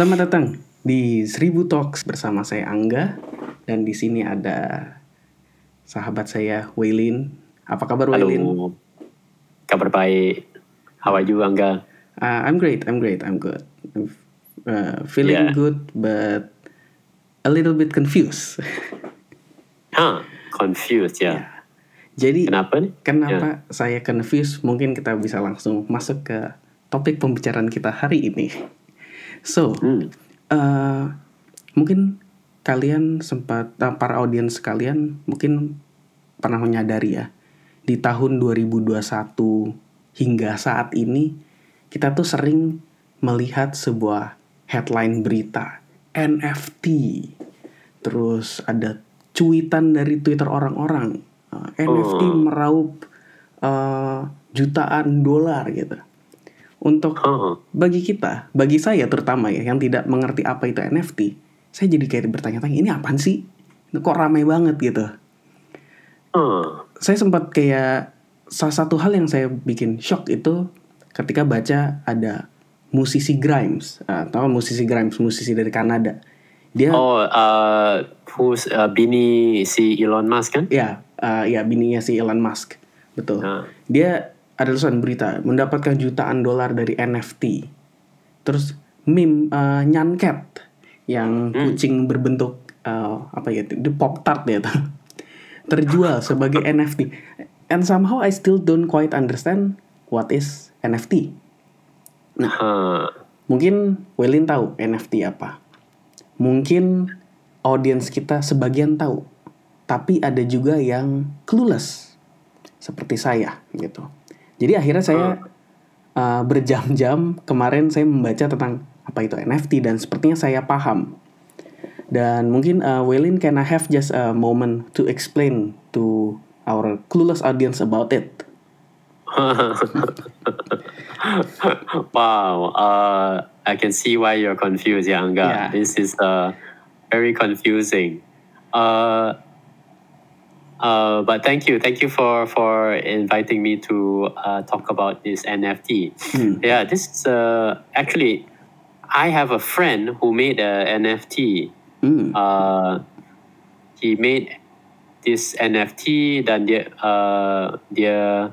Selamat datang di Seribu Talks bersama saya Angga dan di sini ada sahabat saya Waylin. Apa kabar Waylin? Halo. Kabar baik. How are you, Angga? Uh, I'm great. I'm great. I'm good. I'm uh, feeling Yeah. good but a little bit confused. Hah, confused ya. Jadi Kenapa nih? kenapa saya confused? Mungkin kita bisa langsung masuk ke topik pembicaraan kita hari ini. So, Hmm. eh, mungkin kalian sempat eh, para audiens kalian mungkin pernah menyadari ya di tahun 2021 hingga saat ini kita tuh sering melihat sebuah headline berita NFT terus ada cuitan dari Twitter orang-orang eh, NFT Oh. meraup eh, jutaan dolar gitu untuk bagi kita, bagi saya terutama ya yang tidak mengerti apa itu NFT, saya jadi kayak bertanya-tanya ini apaan sih? Kok ramai banget gitu. Hah. Saya sempat kayak salah satu hal yang saya bikin shock itu ketika baca ada musisi Grimes, atau musisi Grimes, musisi dari Kanada. Dia Oh, uh, who's uh, bini si Elon Musk kan? ya eh, ya bininya si Elon Musk. Betul. Nah. Dia ada tulisan berita mendapatkan jutaan dolar dari NFT. Terus meme uh, nyanket yang kucing berbentuk uh, apa ya itu pop tart ya tuh. terjual sebagai NFT. And somehow I still don't quite understand what is NFT. Hah. Mungkin Welin tahu NFT apa. Mungkin audiens kita sebagian tahu. Tapi ada juga yang clueless. Seperti saya gitu. Jadi akhirnya saya uh, berjam-jam kemarin saya membaca tentang apa itu NFT dan sepertinya saya paham. Dan mungkin uh, Welin can I have just a moment to explain to our clueless audience about it. wow. Uh, I can see why you're confused, ya, Angga. Yeah. This is uh, very confusing. Uh, uh, but thank you, thank you for for inviting me to uh, talk about this NFT. Yeah, this is uh, actually I have a friend who made a NFT. Hmm. Uh, he made this NFT dan dia uh, dia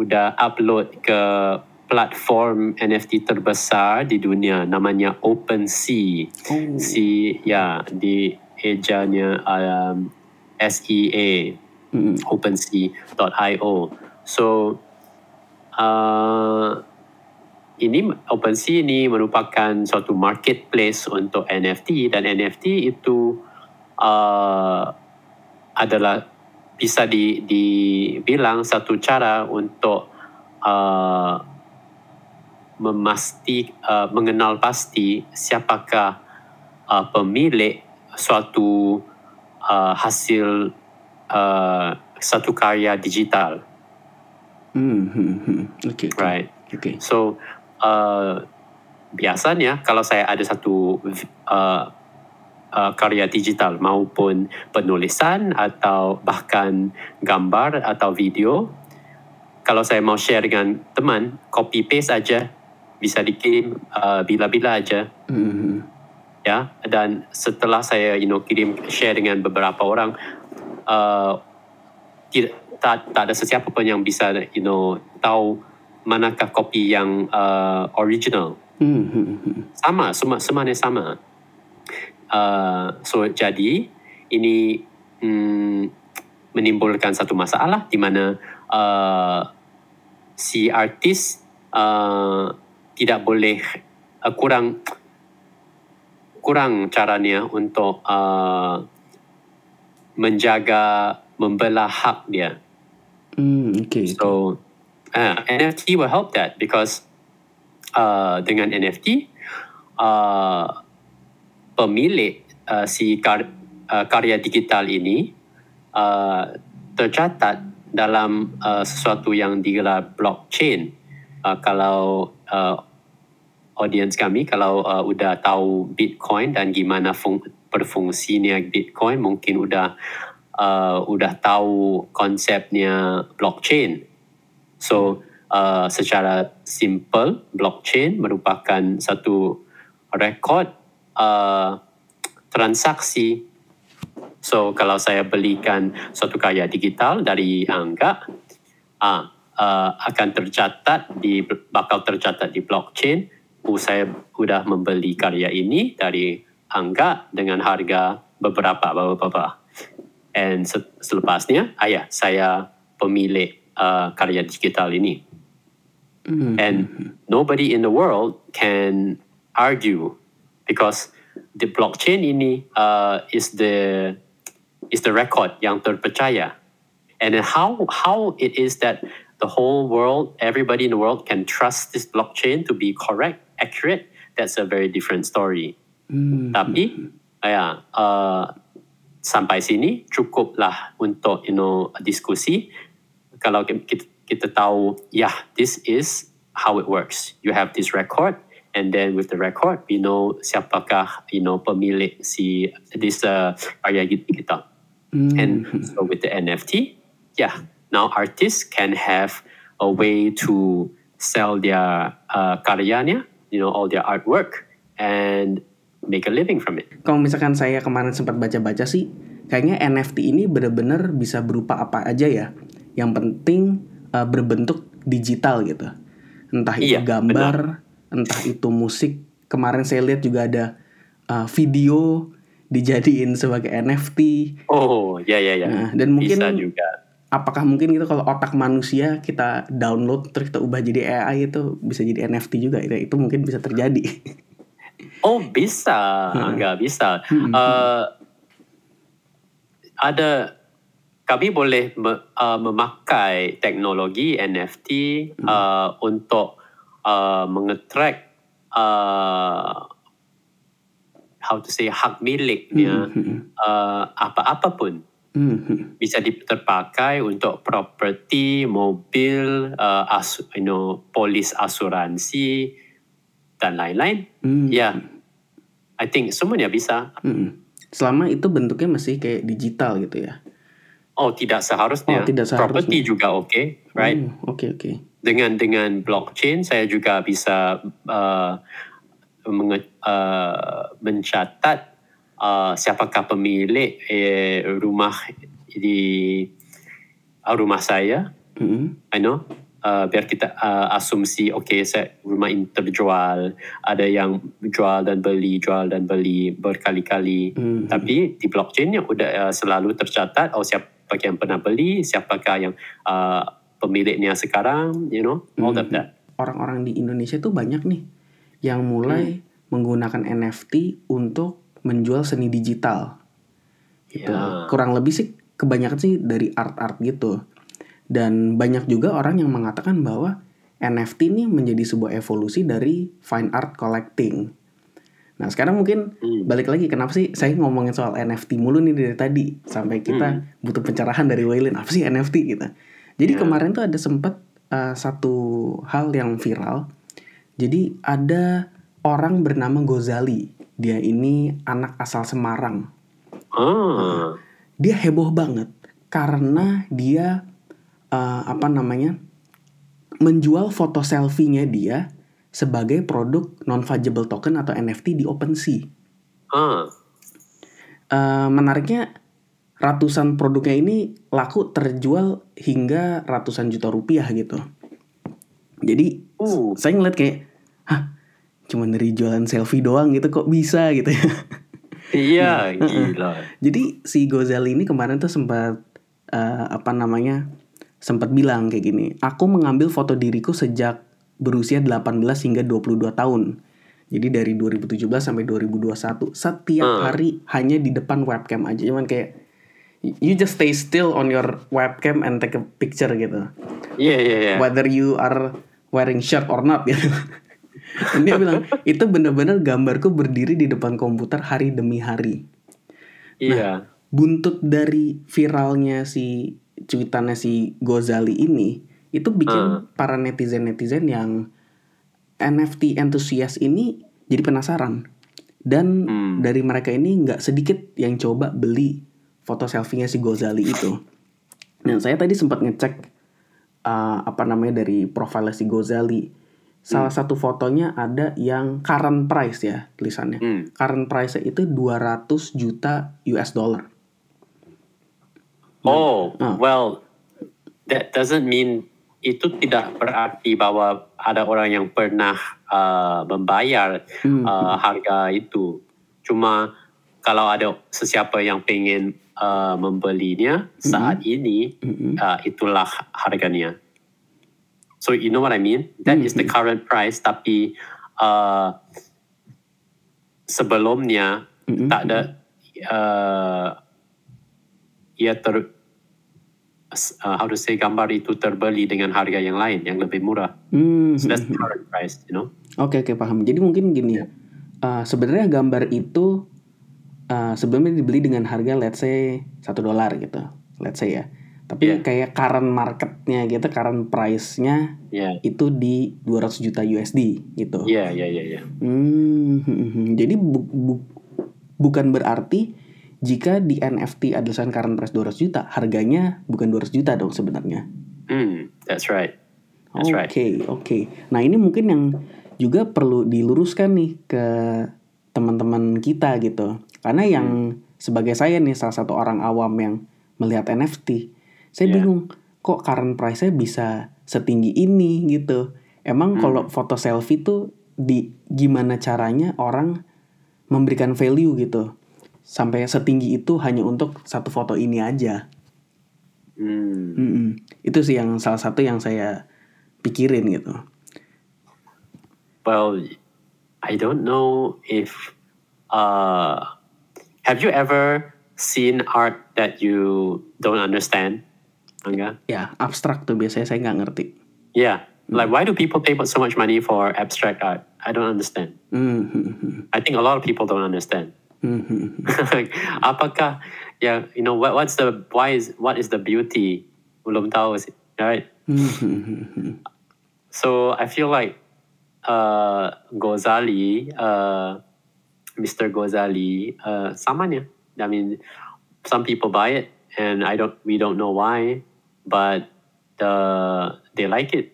udah upload ke platform NFT terbesar di dunia namanya OpenSea. Oh. Si ya di ejanya um, SEA Mm. OpenSea.io. So uh, ini OpenSea ini merupakan suatu marketplace untuk NFT dan NFT itu uh, adalah bisa di, dibilang satu cara untuk uh, memasti uh, mengenal pasti siapakah uh, pemilik suatu uh, hasil uh, satu karya digital, Hmm, hmm, hmm. Oke. oke. right? Oke. So uh, biasanya kalau saya ada satu uh, uh, karya digital maupun penulisan atau bahkan gambar atau video, kalau saya mau share dengan teman, copy paste aja bisa dikirim uh, bila-bila aja Hmm, hmm. ya dan setelah saya you know kirim share dengan beberapa orang uh, tidak tak, tak ada sesiapa pun yang bisa you know tahu manakah kopi yang uh, original Hmm, hmm, hmm. sama semua semuanya sama uh, so jadi ini mm, menimbulkan satu masalah di mana uh, si artis uh, tidak boleh uh, kurang kurang caranya untuk uh, menjaga membelah hak dia. Hmm, oke. So uh, NFT will help that because uh, dengan NFT uh, pemilik uh, si kar, uh, karya digital ini uh, tercatat dalam uh, sesuatu yang digelar blockchain. Uh, kalau uh, audience kami kalau uh, udah tahu Bitcoin dan gimana fung, berfungsinya Bitcoin mungkin udah uh, udah tahu konsepnya blockchain. So uh, secara simple blockchain merupakan satu rekod uh, transaksi. So kalau saya belikan suatu karya digital dari Angga, ah, uh, akan tercatat di bakal tercatat di blockchain. Saya sudah membeli karya ini dari Angga dengan harga beberapa beberapa. And se- selepasnya, ayah saya pemilik uh, karya digital ini. Hmm. And nobody in the world can argue because the blockchain ini uh, is the is the record yang terpercaya. And then how how it is that the whole world, everybody in the world can trust this blockchain to be correct, accurate, that's a very different story. Hmm. Tapi ya uh, sampai sini cukuplah untuk you know diskusi. Kalau kita, kita tahu yeah, this is how it works. You have this record and then with the record we know siapakah you know pemilik si this uh, karya kita. Hmm. And so with the NFT, yeah, now artists can have a way to sell their uh, karyanya, you know, all their artwork and make a living from it. Kalau misalkan saya kemarin sempat baca-baca sih, kayaknya NFT ini bener-bener bisa berupa apa aja ya. Yang penting uh, berbentuk digital gitu. Entah itu Iya, gambar, entah itu musik. Kemarin saya lihat juga ada uh, video dijadiin sebagai NFT. Oh, ya ya ya. Nah, dan mungkin bisa juga. apakah mungkin gitu kalau otak manusia kita download terus kita ubah jadi AI itu bisa jadi NFT juga itu itu mungkin bisa terjadi. Oh bisa, enggak bisa. Hmm. Uh, ada kami boleh me, uh, memakai teknologi NFT uh, untuk uh, mengetrack uh, how to say hak miliknya uh, apa-apa pun Hmm. bisa terpakai untuk properti, mobil, uh, as, you know, polis asuransi dan lain-lain. Hmm. Ya, I think semuanya bisa. Mm-mm. Selama itu bentuknya masih kayak digital gitu ya. Oh, tidak seharusnya. Oh, tidak seharusnya. Properti juga oke, right? Oh, Oke oke. Dengan dengan blockchain saya juga bisa uh, menge- uh, mencatat uh, siapakah pemilik eh, rumah di uh, rumah saya. Mm-mm. I know. Uh, biar kita uh, asumsi, okay, saya rumah ini terjual, ada yang jual dan beli, jual dan beli berkali-kali. Hmm. Tapi di blockchainnya udah uh, selalu tercatat, oh siapa yang pernah beli, siapakah yang uh, pemiliknya sekarang, you know, all of that. Orang-orang di Indonesia tuh banyak nih yang mulai menggunakan NFT untuk menjual seni digital. Gitu. Ya. Kurang lebih sih kebanyakan sih dari art-art gitu. Dan banyak juga orang yang mengatakan bahwa NFT ini menjadi sebuah evolusi dari fine art collecting. Nah sekarang mungkin Hmm. balik lagi kenapa sih saya ngomongin soal NFT mulu nih dari tadi sampai kita butuh pencerahan dari Waylin apa sih NFT gitu. Jadi Ya. kemarin tuh ada sempat uh, satu hal yang viral. Jadi ada orang bernama Gozali. Dia ini anak asal Semarang. Ah, Dia heboh banget karena dia uh, apa namanya menjual foto selfie-nya dia sebagai produk non fungible token atau NFT di OpenSea. ah, Eh, menariknya ratusan produknya ini laku terjual hingga ratusan juta rupiah gitu. Jadi uh, saya ngeliat kayak, hah, cuma dari jualan selfie doang gitu kok bisa gitu ya. iya, gila. Jadi si Gozali ini kemarin tuh sempat eh, apa namanya sempat bilang kayak gini, aku mengambil foto diriku sejak berusia 18 hingga 22 tahun. Jadi dari 2017 sampai 2021 setiap Hmm. hari hanya di depan webcam aja cuman kayak you just stay still on your webcam and take a picture gitu. Iya, iya, iya. Whether you are wearing shirt or not gitu. Dan dia bilang itu bener-bener gambarku berdiri di depan komputer hari demi hari Iya. buntut dari viralnya si cuitannya si Gozali ini itu bikin para netizen-netizen yang NFT enthusiast ini jadi penasaran dan Hmm. dari mereka ini nggak sedikit yang coba beli foto selfie-nya si Gozali itu. Nah saya tadi sempat ngecek uh, apa namanya dari profilnya si Gozali. salah satu fotonya ada yang current price ya tulisannya. Hmm. Current price itu 200 juta US dollar. Oh, Ah. well, that doesn't mean itu tidak berarti bahwa ada orang yang pernah uh, membayar Hmm. uh, harga itu. Cuma kalau ada sesiapa yang pengen uh, membelinya saat ini, Mm-mm. uh, itulah harganya. So you know what I mean? That is the current price, tapi uh, sebelumnya Mm-mm. tak ada uh, ia ter uh, how to say gambar itu terbeli dengan harga yang lain yang lebih murah. Hmm. So that's the current price, you know. Oke oke paham. Jadi mungkin gini, uh, sebenarnya gambar itu uh, sebelumnya dibeli dengan harga let's say satu dolar gitu, let's say ya. Tapi Yeah. kayak current marketnya gitu, current price-nya Yeah, itu di 200 juta USD gitu. yeah, yeah, yeah, yeah. Hmm, hmm, hmm. jadi bu- bu- bukan berarti jika di NFT ada tulisan current price 200 juta, harganya bukan 200 juta dong sebenarnya. Hmm, that's right. That's Oke, right. oke. Nah, ini mungkin yang juga perlu diluruskan nih ke teman-teman kita gitu. Karena yang sebagai saya nih salah satu orang awam yang melihat NFT, saya Iya. bingung kok current price-nya bisa setinggi ini gitu. Emang kalau foto selfie tuh di gimana caranya orang memberikan value gitu sampai setinggi itu hanya untuk satu foto ini aja. Hmm. Mm-mm. Itu sih yang salah satu yang saya pikirin gitu. Well, I don't know if uh, have you ever seen art that you don't understand? Angga? Ya, abstrak tuh biasanya saya nggak ngerti. Yeah. Like why do people pay so much money for abstract art? I don't understand. Hmm, hmm, I think a lot of people don't understand. Hmm, hmm, hmm. Like, Apakah yeah, you know what what's the why is what is the beauty? Belum tahu sih, right? Hmm, hmm, hmm, hmm. So I feel like uh, Ghazali, uh, Mr. Ghazali, uh, samanya. I mean, some people buy it, and I don't. We don't know why, but uh, they like it.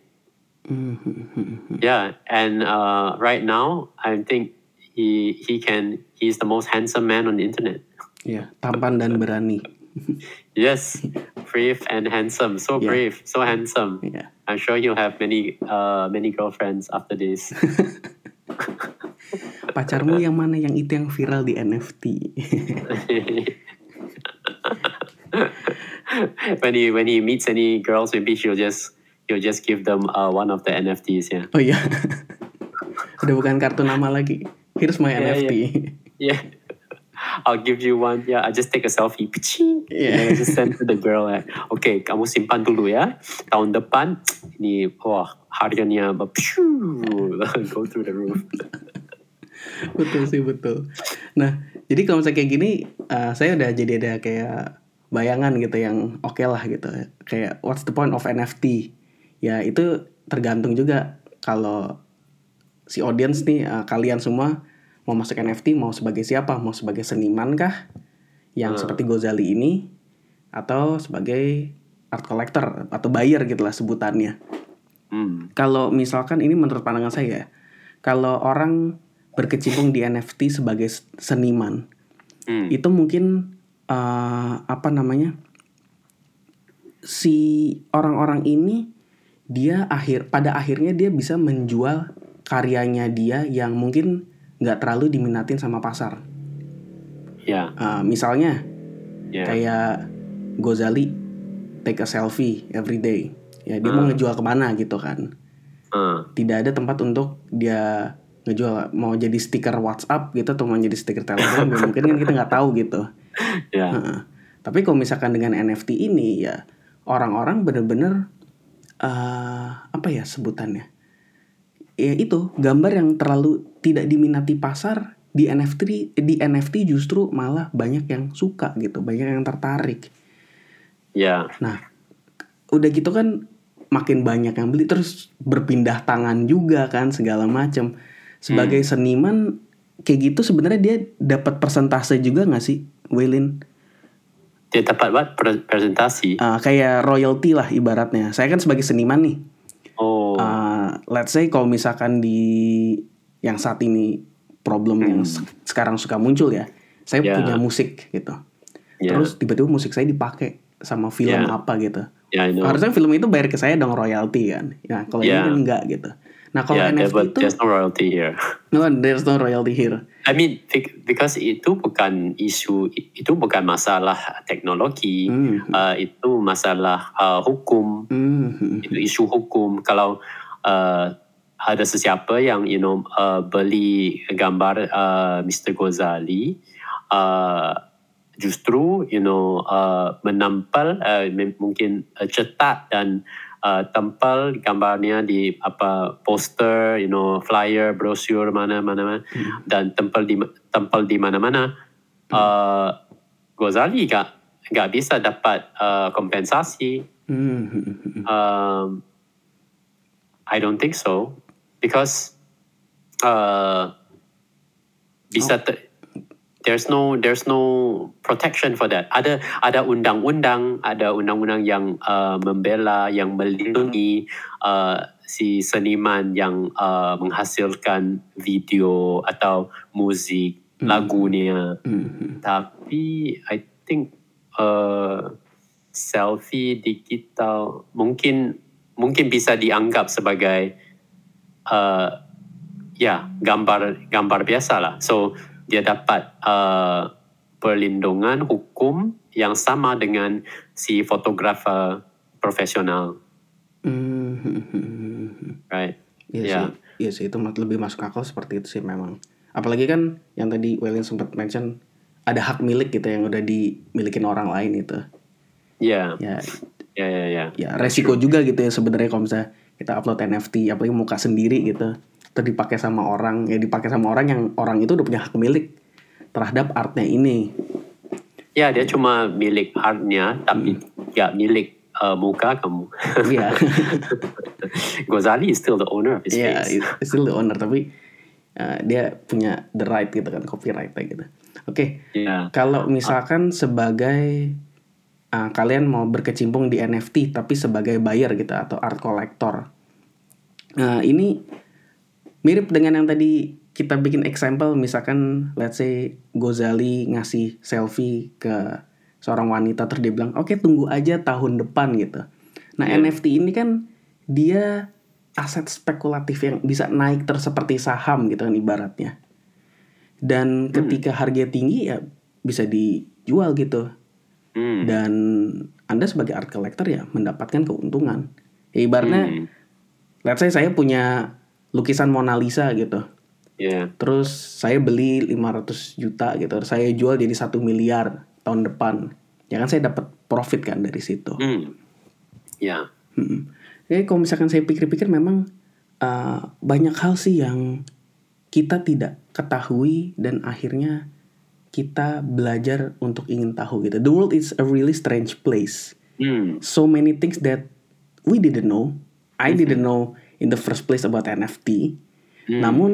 Hmm, hmm, hmm, hmm. Yeah, and uh, right now I think he he can. He's the most handsome man on the internet. Ya, tampan dan berani. Yes, brave and handsome. So Yeah. brave, so handsome. Ya. I'm sure he'll have many uh, many girlfriends after this. Pacarmu yang mana yang itu yang viral di NFT? when he when he meets any girls, maybe he'll just he'll just give them uh, one of the NFTs. Yeah, oh iya. Udah bukan kartu nama lagi. Here's my Yeah, NFT. yeah. I'll give you one. Yeah, I just take a selfie. Piching. Yeah. And I just send to the girl. Like, okay, kamu simpan dulu ya. Tahun depan ini wah harganya go through the roof. betul sih betul. Nah, jadi kalau misalnya kayak gini, uh, saya udah jadi ada kayak bayangan gitu yang oke lah gitu. Kayak what's the point of NFT? Ya itu tergantung juga kalau si audience nih uh, kalian semua mau masuk NFT mau sebagai siapa? Mau sebagai seniman kah? Yang Hmm. seperti Gozali ini atau sebagai art collector atau buyer gitu lah sebutannya Hmm. kalau misalkan ini menurut pandangan saya kalau orang berkecimpung di NFT sebagai seniman Hmm. itu mungkin eh, apa namanya si orang-orang ini dia akhir pada akhirnya dia bisa menjual karyanya dia yang mungkin nggak terlalu diminatin sama pasar Yeah. Eh, misalnya Yeah. kayak Gozali take a selfie every day ya dia mau Hmm. ngejual ke mana gitu kan Uh, tidak ada tempat untuk dia ngejual mau jadi stiker WhatsApp gitu atau mau jadi stiker Telegram ya mungkin kan kita nggak tahu gitu. yeah. Heeh. Tapi kalau misalkan dengan NFT ini ya orang-orang bener-bener eh apa ya sebutannya? Ya itu gambar yang terlalu tidak diminati pasar di NFT di NFT justru malah banyak yang suka gitu, banyak yang tertarik. Yeah. Nah, udah gitu kan makin banyak yang beli terus berpindah tangan juga kan segala macam. Sebagai seniman kayak gitu sebenarnya dia dapat persentase juga nggak sih, Waylin? Dia dapat? Pre- presentasi. Uh, kayak royalty lah ibaratnya. Saya kan sebagai seniman nih. Oh. Uh, let's say kalau misalkan di yang saat ini problem yang se- sekarang suka muncul ya, saya Ya. punya musik gitu. Ya. Terus tiba-tiba musik saya dipakai sama film Ya. apa gitu. Yeah. Harusnya film itu bayar ke saya dong royalty kan. Ya, kalau ini Ya. kan enggak gitu. Nah, kalau yeah, NFT but itu there's no royalty here. no, there's no royalty here. I mean, bec- because itu bukan isu, itu bukan masalah teknologi, Hmm. uh, itu masalah uh, hukum, Hmm. itu isu hukum. Kalau uh, ada sesiapa yang you know uh, beli gambar uh, Mr. Ghazali, uh, justru you know uh, menampal uh, mungkin uh, cetak dan uh, tempel gambarnya di apa poster, you know flyer, brosur mana mana mana dan tempel di tempel di mana mana. Uh, Ghazali gak gak bisa dapat uh, kompensasi. Hmm. Um, I don't think so because uh, bisa ter- there's no there's no protection for that. Ada ada undang-undang, ada undang-undang yang uh, membela, yang melindungi uh, si seniman yang uh, menghasilkan video atau musik lagunya. Hmm. Tapi I think uh, selfie digital mungkin mungkin bisa dianggap sebagai uh, ya gambar gambar biasa lah. So dia dapat uh, perlindungan hukum yang sama dengan si fotografer profesional, Hmm. right? Iya Ya. sih, iya sih itu lebih masuk akal seperti itu sih memang. Apalagi kan yang tadi Welin sempat mention ada hak milik gitu yang udah dimilikin orang lain itu. Ya, Ya, ya, ya, ya. ya resiko juga gitu ya sebenarnya kalau misalnya kita upload NFT apalagi muka sendiri gitu terus dipakai sama orang ya dipakai sama orang yang orang itu udah punya hak milik terhadap artnya ini. Ya, dia cuma milik artnya, tapi nggak milik uh, muka kamu. Iya. Ghazali is still the owner of his Iya, face. still the owner tapi uh, dia punya the right gitu kan copyright gitu. Oke. Ya. Kalau misalkan sebagai uh, kalian mau berkecimpung di NFT tapi sebagai buyer gitu atau art collector. Nah, ini mirip dengan yang tadi kita bikin example misalkan let's say Gozali ngasih selfie ke seorang wanita terus dia bilang, "Oke, tunggu aja tahun depan." gitu. Nah, Iya. NFT ini kan dia aset spekulatif yang bisa naik terus seperti saham gitu kan ibaratnya. Dan ketika harga tinggi ya bisa dijual gitu. Hmm. Dan Anda sebagai art collector ya mendapatkan keuntungan. Ya ibaratnya Hmm. let's say saya punya lukisan Mona Lisa gitu. Ya. Terus saya beli 500 juta gitu. Saya jual jadi satu miliar tahun depan. Ya kan saya dapat profit kan dari situ. Hmm. Ya. Hmm. Jadi kalau misalkan saya pikir-pikir memang uh, banyak hal sih yang kita tidak ketahui dan akhirnya kita belajar untuk ingin tahu gitu. The world is a really strange place. Hmm. So many things that we didn't know. I didn't know in the first place about NFT. Hmm. Namun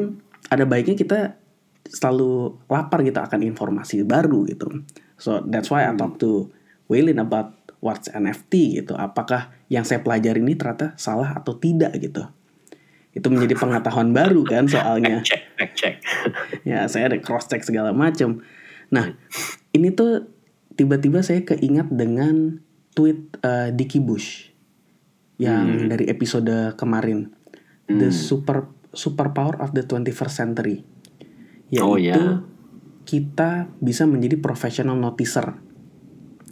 ada baiknya kita selalu lapar gitu akan informasi baru gitu. So that's why I talk to Waylin about what's NFT gitu. Apakah yang saya pelajari ini ternyata salah atau tidak gitu. Itu menjadi pengetahuan baru kan soalnya. Check, check. Ya saya ada cross check segala macam. Nah ini tuh tiba-tiba saya keingat dengan tweet eh, Dickie Bush yang dari episode kemarin the super superpower of the 21st century yaitu Oh, ya. kita bisa menjadi professional noticer.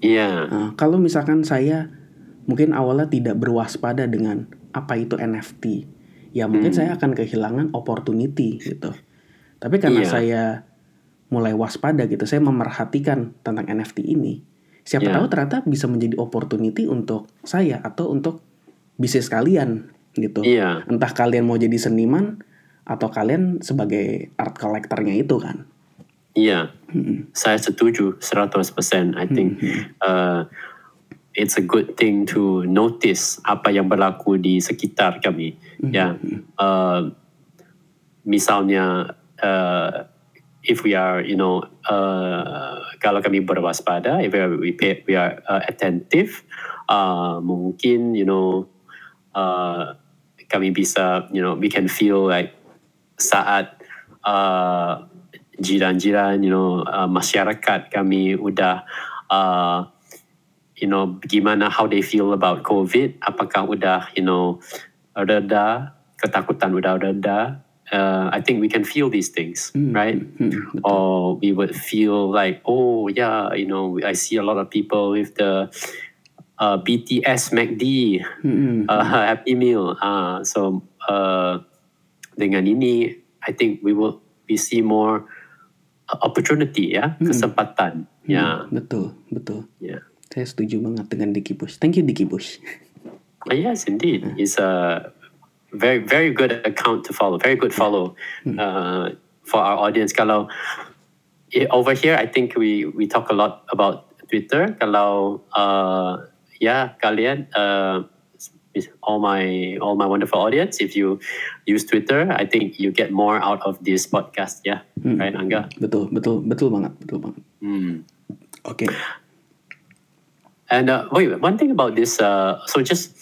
Iya. Nah, kalau misalkan saya mungkin awalnya tidak berwaspada dengan apa itu NFT, ya mungkin Hmm. saya akan kehilangan opportunity gitu. Tapi karena Iya. saya mulai waspada gitu, saya memerhatikan tentang NFT ini. Siapa Iya. tahu ternyata bisa menjadi opportunity untuk saya atau untuk bisnis kalian gitu. Iya. Entah kalian mau jadi seniman atau kalian sebagai art collectornya itu kan. Iya. Saya setuju 100%. I think uh, it's a good thing to notice apa yang berlaku di sekitar kami. Ya. Uh, misalnya uh, if we are you know uh, kalau kami berwaspada if we are, we, pay, we are uh, attentive uh, mungkin you know uh, kami bisa you know we can feel like saat uh, jiran-jiran you know uh, masyarakat kami udah uh, you know gimana how they feel about covid apakah udah you know reda ketakutan udah reda uh, I think we can feel these things right? Hmm, or we would feel like oh yeah you know I see a lot of people with the uh, BTS MACD hmm, uh, Happy Meal. Uh, so uh, dengan ini I think we will we see more uh, opportunity ya kesempatan. Ya. Betul betul. Ya. Saya setuju banget dengan Dicky Bush. Thank you Dicky Bush. Uh, yes indeed. It's a very very good account to follow very good follow uh, for our audience. Kalau eh, over here I think we we talk a lot about Twitter. Kalau uh, ya kalian uh, all my all my wonderful audience if you use Twitter I think you get more out of this podcast ya. Right Angga? Betul betul betul banget betul banget. Hmm. oke. And uh, wait, one thing about this, uh, so just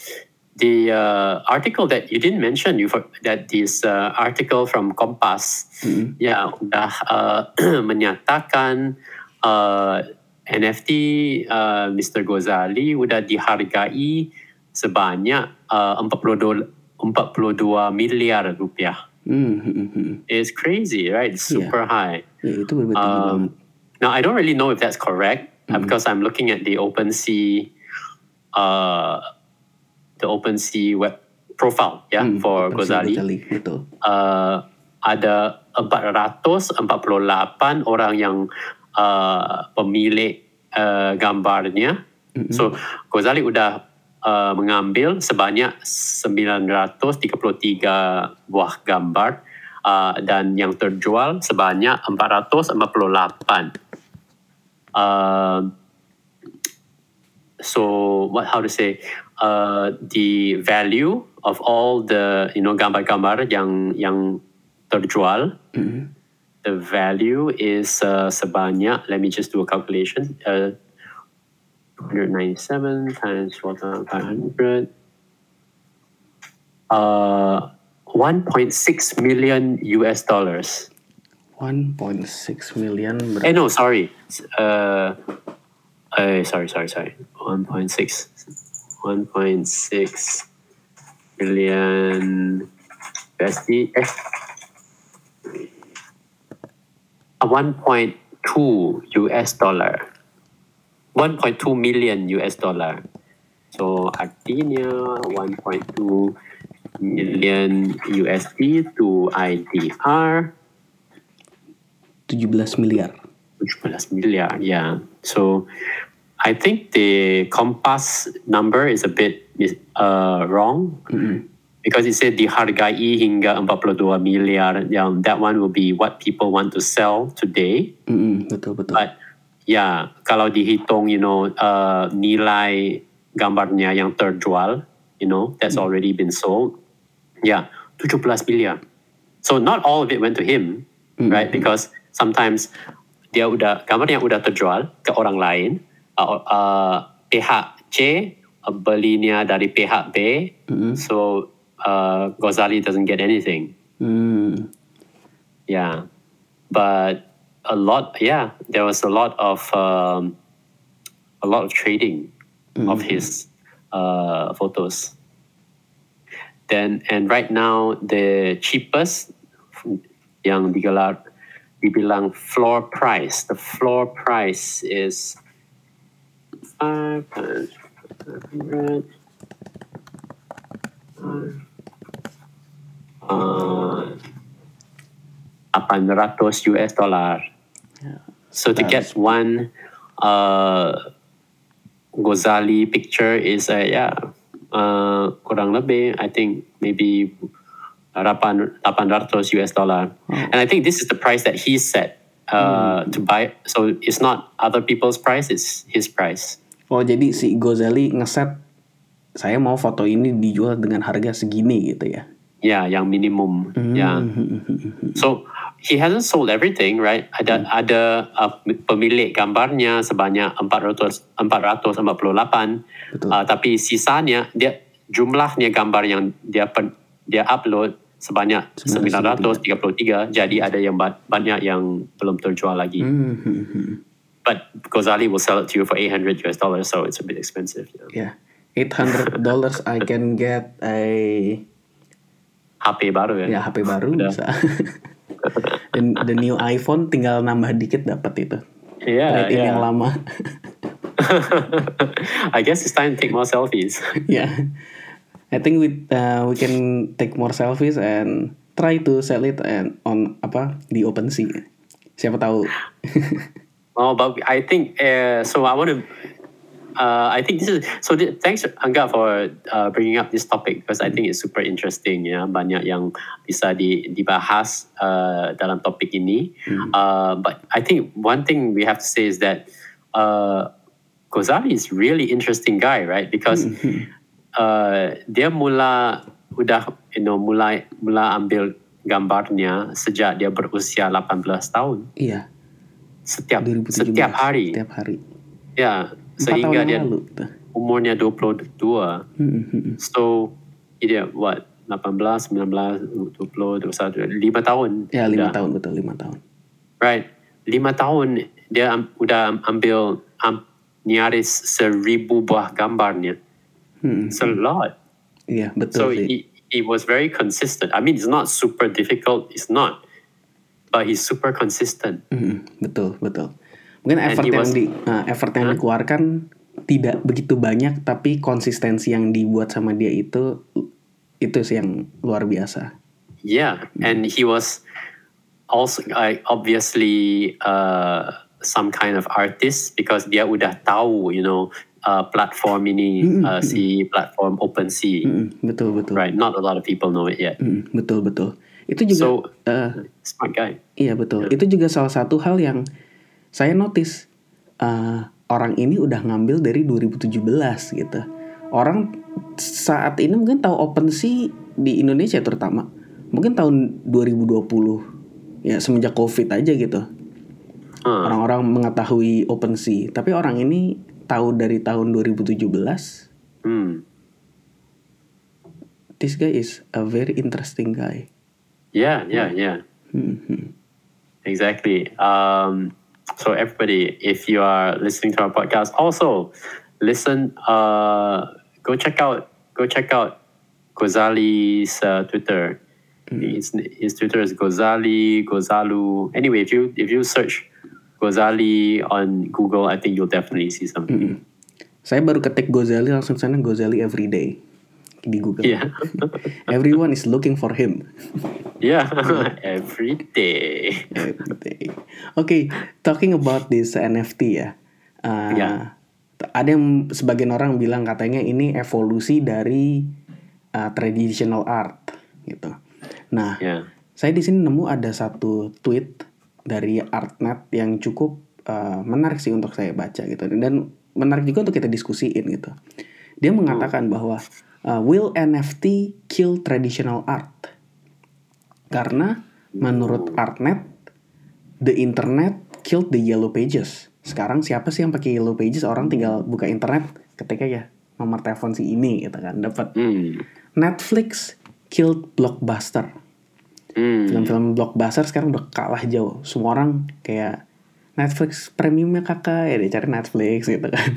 the uh, article that you didn't mention, you for, that this uh, article from Kompas, ya udah uh, menyatakan uh, NFT uh, Mr. Ghazali udah dihargai sebanyak uh, 42, 42 miliar rupiah. Hmm, hmm, hmm. It's crazy, right? It's super high. Itu berbeda banget Um, now I don't really know if that's correct uh, because I'm looking at the OpenSea, uh, the OpenSea web profile, yeah, Hmm, for Ghazali. Ghazali, betul Uh, ada 448 orang yang uh, pemilik uh, gambarnya. So Ghazali udah uh, mengambil sebanyak 933 buah gambar uh, dan yang terjual sebanyak 448. Uh, so what how to say uh, the value of all the you know gambar-gambar yang yang terjual the value is uh, sebanyak let me just do a calculation uh, 197 times 4500 uh 1.6 million US dollars 1.6 million Eh no, sorry. Uh, uh sorry, sorry, sorry. 1.6. 1.6 million USD. Eh. Uh, 1.2 US dollar. 1.2 million US dollar. So artinya 1.2 million USD to IDR 17 miliar 17 miliar, yeah. So I think the Compass number is a bit uh, wrong because it said dihargai hingga 42 miliar. Yeah, that one will be what people want to sell today. Mm-mm, betul betul But yeah, kalau dihitung, you know, uh, nilai gambarnya yang terjual, you know, that's already been sold. Yeah, 17 miliar. So not all of it went to him, right? Because sometimes dia udah gambar yang udah terjual ke orang lain, uh, uh, pihak C belinya dari pihak B, so uh, Ghazali doesn't get anything. Hmm, Yeah, but a lot. Yeah, there was a lot of um, a lot of trading of his uh, photos. Then and right now the cheapest yang digelar dibilang floor price. The floor price is five hundred. Uh, 800 US dollar. So to get one uh, Ghazali picture is uh, yeah, uh, kurang lebih I think maybe 800 US dollar. And I think this is the price that he set uh, to buy. So it's not other people's price, it's his price. oh jadi si Ghazali ngeset saya mau foto ini dijual dengan harga segini gitu ya Yeah, yang minimum. Yeah. So he hasn't sold everything, right? Ada ada uh, pemilik gambarnya sebanyak 400 448. Betul. Uh, tapi sisanya dia jumlahnya gambar yang dia pen, dia upload sebanyak 933 jadi ada yang ba- banyak yang belum terjual lagi. Hmm. But Ghazali will sell it to you for 800 US dollars so it's a bit expensive. You know. Yeah. 800 dollars I can get a HP baru ya. ya HP baru Udah. bisa. the, the new iPhone tinggal nambah dikit dapat itu. Yeah, Rating yeah. yang lama. I guess it's time to take more selfies. yeah. I think we uh, we can take more selfies and try to sell it and on apa di OpenSea. Siapa tahu. Oh, but I think uh, so. I want to. Uh, I think this is so. Th- thanks, Angga, for uh, bringing up this topic because I think it's super interesting. Ya, banyak yang bisa di, dibahas uh, dalam topik ini. Uh, but I think one thing we have to say is that uh, Ghazali is really interesting guy, right? Because uh, dia mula udah you know mulai mula ambil gambarnya sejak dia berusia 18 tahun iya, setiap 2017. setiap hari Setiap hari. ya sehingga dia lalu. umurnya 22 Hmm, hmm, hmm. so dia what 18 19 20 21 lima tahun Ya lima udah. tahun betul lima tahun. right lima tahun dia am, udah ambil am, nyaris seribu buah gambarnya Hmm. it's a lot Iya betul so he, he was very consistent I mean it's not super difficult it's not but he's super consistent Hmm, betul betul. Mungkin effort yang was- di uh, effort yang dikeluarkan tidak begitu banyak tapi konsistensi yang dibuat sama dia itu itu sih yang luar biasa. Yeah, and he was also uh, obviously uh, some kind of artist because dia udah tahu, you know, uh, platform ini uh, si platform OpenSea, Hmm, betul betul. right? Not a lot of people know it yet. Hmm, betul betul. Itu juga So uh, smart guy. Iya betul. Itu juga salah satu hal yang saya notice uh, orang ini udah ngambil dari 2017 gitu. Orang saat ini mungkin tahu OpenSea di Indonesia terutama. Mungkin tahun 2020 ya semenjak Covid aja gitu. Huh. Orang-orang mengetahui OpenSea, tapi orang ini tahu dari tahun 2017. Hmm. This guy is a very interesting guy. Yeah, yeah, yeah. Hmm, hmm. Exactly. Um, so everybody, if you are listening to our podcast, also listen. Uh, go check out. Go check out Ghazali's uh, Twitter. His, his Twitter is Ghazali Ghazalu. Anyway, if you if you search Ghazali on Google, I think you'll definitely see something. Saya baru ketik Gozali langsung sana Gozali everyday di Google. Yeah, Everyone is looking for him. yeah. Every day. Everyday. Oke, talking about this NFT ya. Uh, Ya. Ada yang sebagian orang bilang katanya ini evolusi dari uh, traditional art gitu. Nah, Yeah. saya di sini nemu ada satu tweet dari Artnet yang cukup uh, menarik sih untuk saya baca gitu dan menarik juga untuk kita diskusiin gitu. Dia mengatakan bahwa uh, will NFT kill traditional art? Karena menurut Artnet the internet killed the yellow pages. Sekarang siapa sih yang pakai yellow pages? Orang tinggal buka internet ketika ya nomor telepon si ini gitu kan dapat. Hmm. Netflix killed blockbuster Hmm. film-film blockbuster sekarang udah kalah jauh semua orang kayak Netflix premiumnya kakak ya dia cari Netflix gitu kan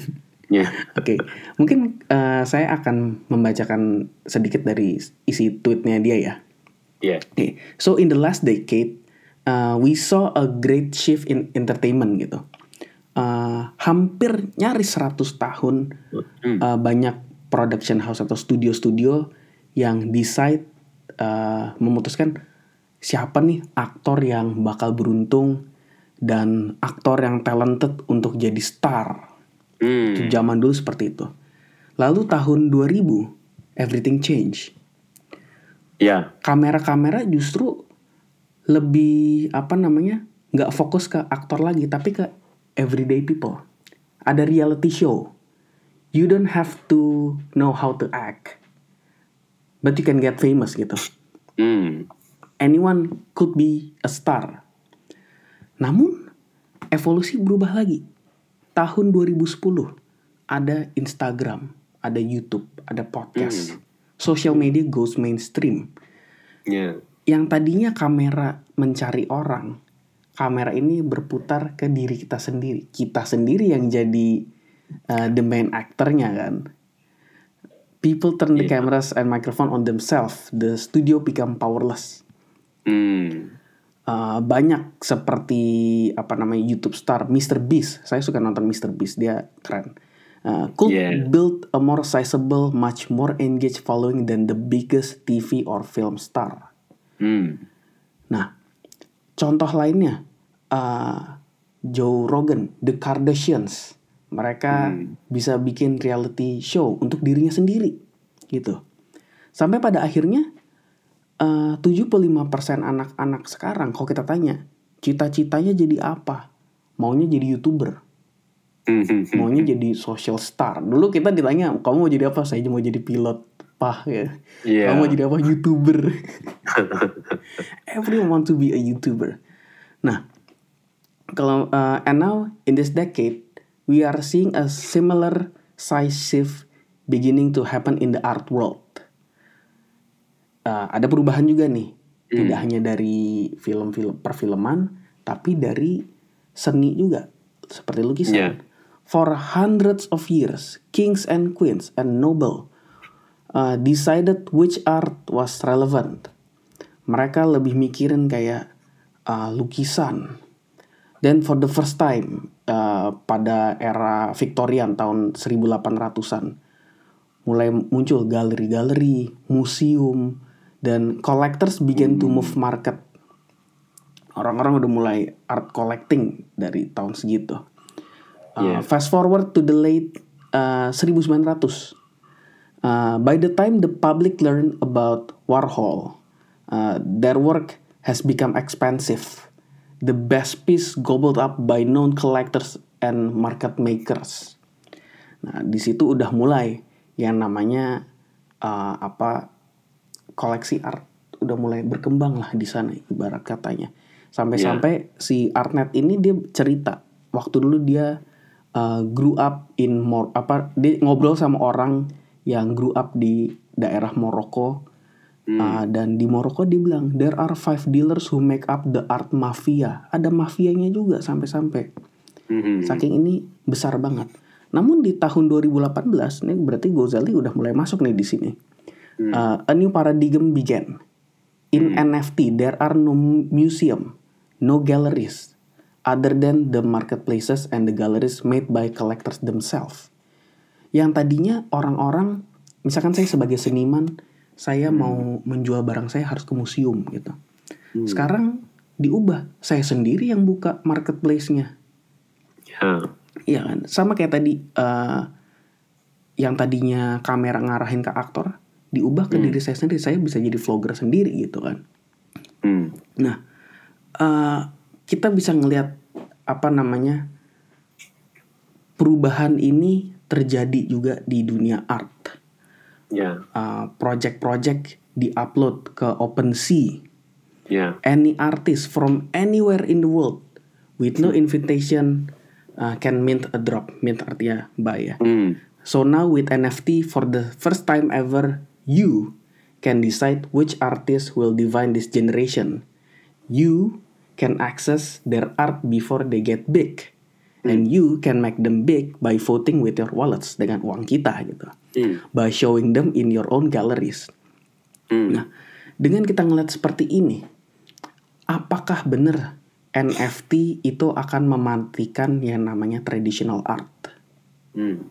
Yeah. oke mungkin eh, saya akan membacakan sedikit dari isi tweetnya dia ya Yeah. Oke, so in the last decade, uh, we saw a great shift in entertainment gitu. Uh, hampir nyaris 100 tahun Hmm. uh, banyak production house atau studio-studio yang decide uh, memutuskan siapa nih aktor yang bakal beruntung dan aktor yang talented untuk jadi star. Hmm. Zaman dulu seperti itu. Lalu tahun 2000, everything change Yeah. kamera-kamera justru lebih apa namanya nggak fokus ke aktor lagi tapi ke everyday people ada reality show you don't have to know how to act but you can get famous gitu Hmm. anyone could be a star namun evolusi berubah lagi tahun 2010 ada Instagram ada YouTube ada podcast social media goes mainstream. Yeah. Yang tadinya kamera mencari orang, kamera ini berputar ke diri kita sendiri. Kita sendiri yang jadi uh, the main actornya kan. People turn the Yeah. cameras and microphone on themselves. The studio become powerless. Mm. Uh, banyak seperti apa namanya YouTube star Mr. Beast. Saya suka nonton Mr. Beast, dia keren. Uh, could Yeah. build a more sizable, much more engaged following than the biggest TV or film star. Mm. Nah, contoh lainnya uh, Joe Rogan, The Kardashians, mereka bisa bikin reality show untuk dirinya sendiri, gitu. Sampai pada akhirnya uh, 75% anak-anak sekarang, kalau kita tanya, cita-citanya jadi apa? Maunya jadi youtuber, maunya jadi social star. Dulu kita ditanya, kamu mau jadi apa? Saya mau jadi pilot, pah ya. Yeah. Kamu mau jadi apa? Youtuber. Everyone want to be a YouTuber. Nah, kalau uh, and now in this decade we are seeing a similar size shift beginning to happen in the art world. Uh, ada perubahan juga nih, tidak hanya dari film-film perfilman, tapi dari seni juga, seperti lukisan. Yeah. For hundreds of years, kings and queens and noble uh, decided which art was relevant. Mereka lebih mikirin kayak uh, lukisan. Dan for the first time uh, pada era Victorian tahun 1800-an mulai muncul galeri-galeri, museum, dan collectors begin to move market. Orang-orang udah mulai art collecting dari tahun segitu. Uh, Yeah. Fast forward to the late uh, 1900. Uh, by the time the public learned about Warhol, uh, their work has become expensive. The best piece gobbled up by known collectors and market makers. Nah, di situ udah mulai yang namanya uh, apa koleksi art udah mulai berkembang lah di sana ibarat katanya. Sampai-sampai si Artnet ini dia cerita waktu dulu dia uh, grew up in Mor apa dia ngobrol sama orang yang grew up di daerah Morocco Uh, dan di Morocco dia bilang there are five dealers who make up the art mafia. Ada mafianya juga sampai-sampai. Mhm. Saking ini besar banget. Namun di tahun 2018 ini berarti Gozali udah mulai masuk nih di sini. Uh, a new paradigm began. In NFT there are no museum, no galleries other than the marketplaces and the galleries made by collectors themselves. Yang tadinya orang-orang misalkan saya sebagai seniman saya mau menjual barang saya harus ke museum gitu. Sekarang diubah, saya sendiri yang buka marketplace-nya. Yeah. Iya kan? Sama kayak tadi eh, yang tadinya kamera ngarahin ke aktor, diubah ke diri saya sendiri. Saya bisa jadi vlogger sendiri gitu kan. Mm. Nah, eh, kita bisa ngelihat apa namanya perubahan ini terjadi juga di dunia art. Yeah. Uh, project-project diupload ke OpenSea. Yeah. Any artist from anywhere in the world with no invitation uh, can mint a drop. Mint artinya buy ya. Mm. So now with NFT for the first time ever, you can decide which artist will define this generation. You can access their art before they get big. And you can make them big by voting with your wallets dengan uang kita gitu. Mm. By showing them in your own galleries. Mm. Nah, dengan kita ngeliat seperti ini, apakah benar NFT itu akan mematikan yang namanya traditional art? Mm.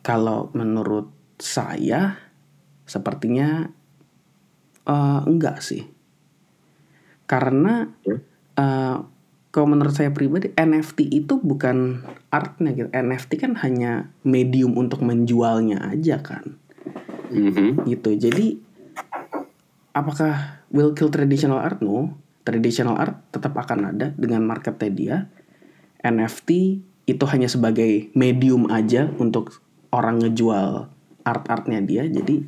Kalau menurut saya, sepertinya eh, enggak sih. Karena eh, kalau menurut saya pribadi, NFT itu bukan artnya gitu. NFT kan hanya medium untuk menjualnya aja kan. Mhm. gitu jadi apakah will kill traditional art no traditional art tetap akan ada dengan marketnya dia NFT itu hanya sebagai medium aja untuk orang ngejual art-artnya dia jadi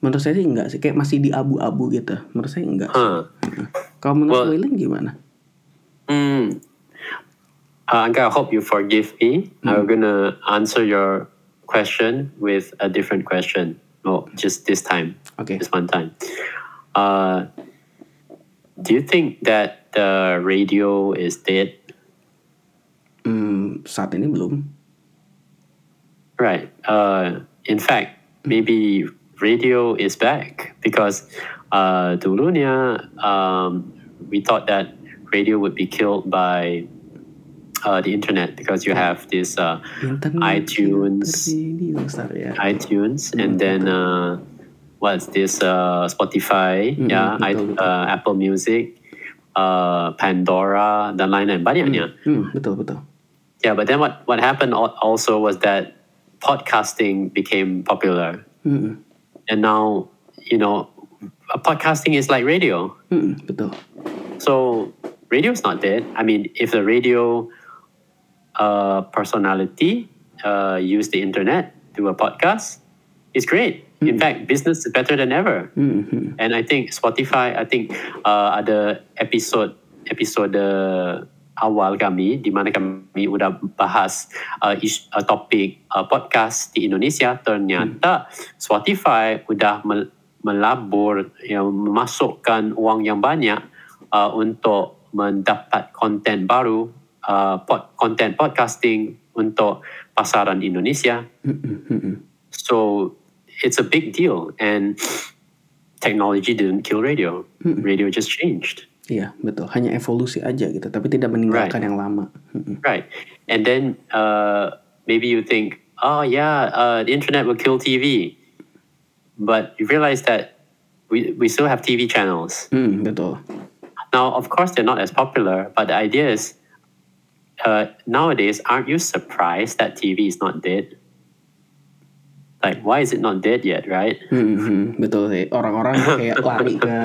menurut saya sih enggak sih kayak masih di abu-abu gitu menurut saya enggak. Huh. kalau menurut Well- William gimana Mm. Uh, I hope you forgive me. I'm gonna answer your question with a different question. Oh, just this time. Oke. Just one time. Uh, do you think that the radio is dead? Hmm, saat ini belum. Right. Uh, in fact, maybe radio is back because uh, dulunya um, we thought that radio would be killed by uh, the internet because you have this uh, iTunes. Radio, Star, ya. iTunes and then uh, what's this uh, Spotify ya I, uh, Apple Music uh, Pandora dan lain-lain banyaknya Hmm, betul betul. yeah but then what what happened also was that podcasting became popular Hmm, and now you know uh, podcasting is like radio betul. so radio is not dead. I mean, if the radio uh, personality uh, use the internet do a podcast, it's great. In fact, business is better than ever. Hmm, hmm. And I think Spotify, I think uh, ada episode episode awal kami di mana kami udah bahas uh, is, uh, topik uh, podcast di Indonesia. Ternyata Spotify udah mel- melabur yang memasukkan uang yang banyak uh, untuk mendapat konten baru uh, pod, konten podcasting untuk pasaran Indonesia. Hmm, hmm, hmm, hmm. so it's a big deal and technology didn't kill radio. Radio just changed Iya betul. Hanya evolusi aja gitu, tapi tidak meninggalkan yang lama. Right. And then uh, maybe you think, oh, yeah, uh, the internet will kill TV. But you realize that we, we still have TV channels. Hmm, betul. Now, of course, they're not as popular, but the idea is uh, nowadays, aren't you surprised that TV is not dead? Like, why is it not dead yet, right? Hmm, betul sih. Orang-orang kayak lari ke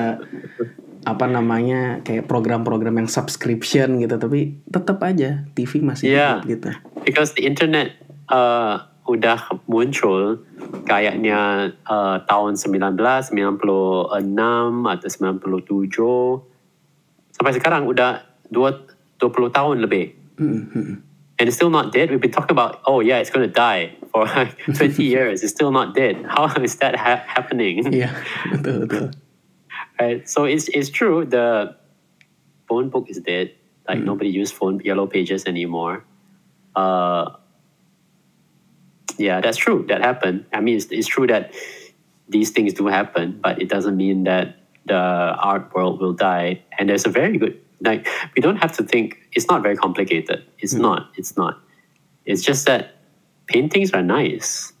apa namanya kayak program-program yang subscription gitu, tapi tetap aja TV masih Iya. hidup gitu. because the internet uh, udah muncul kayaknya uh, tahun 1996 atau 97 sampai sekarang udah dua, 20 tahun lebih Hmm, hmm. and it's still not dead we've been talking about oh yeah it's going to die for like 20 years it's still not dead how is that ha- happening Iya, betul betul. Right so it's, it's true the phone book is dead. Like nobody use phone yellow pages anymore. Uh yeah that's true that happened. I mean it's, it's true that these things do happen but it doesn't mean that the art world will die. And there's a very good like we don't have to think it's not very complicated. It's not it's not. It's just that paintings are nice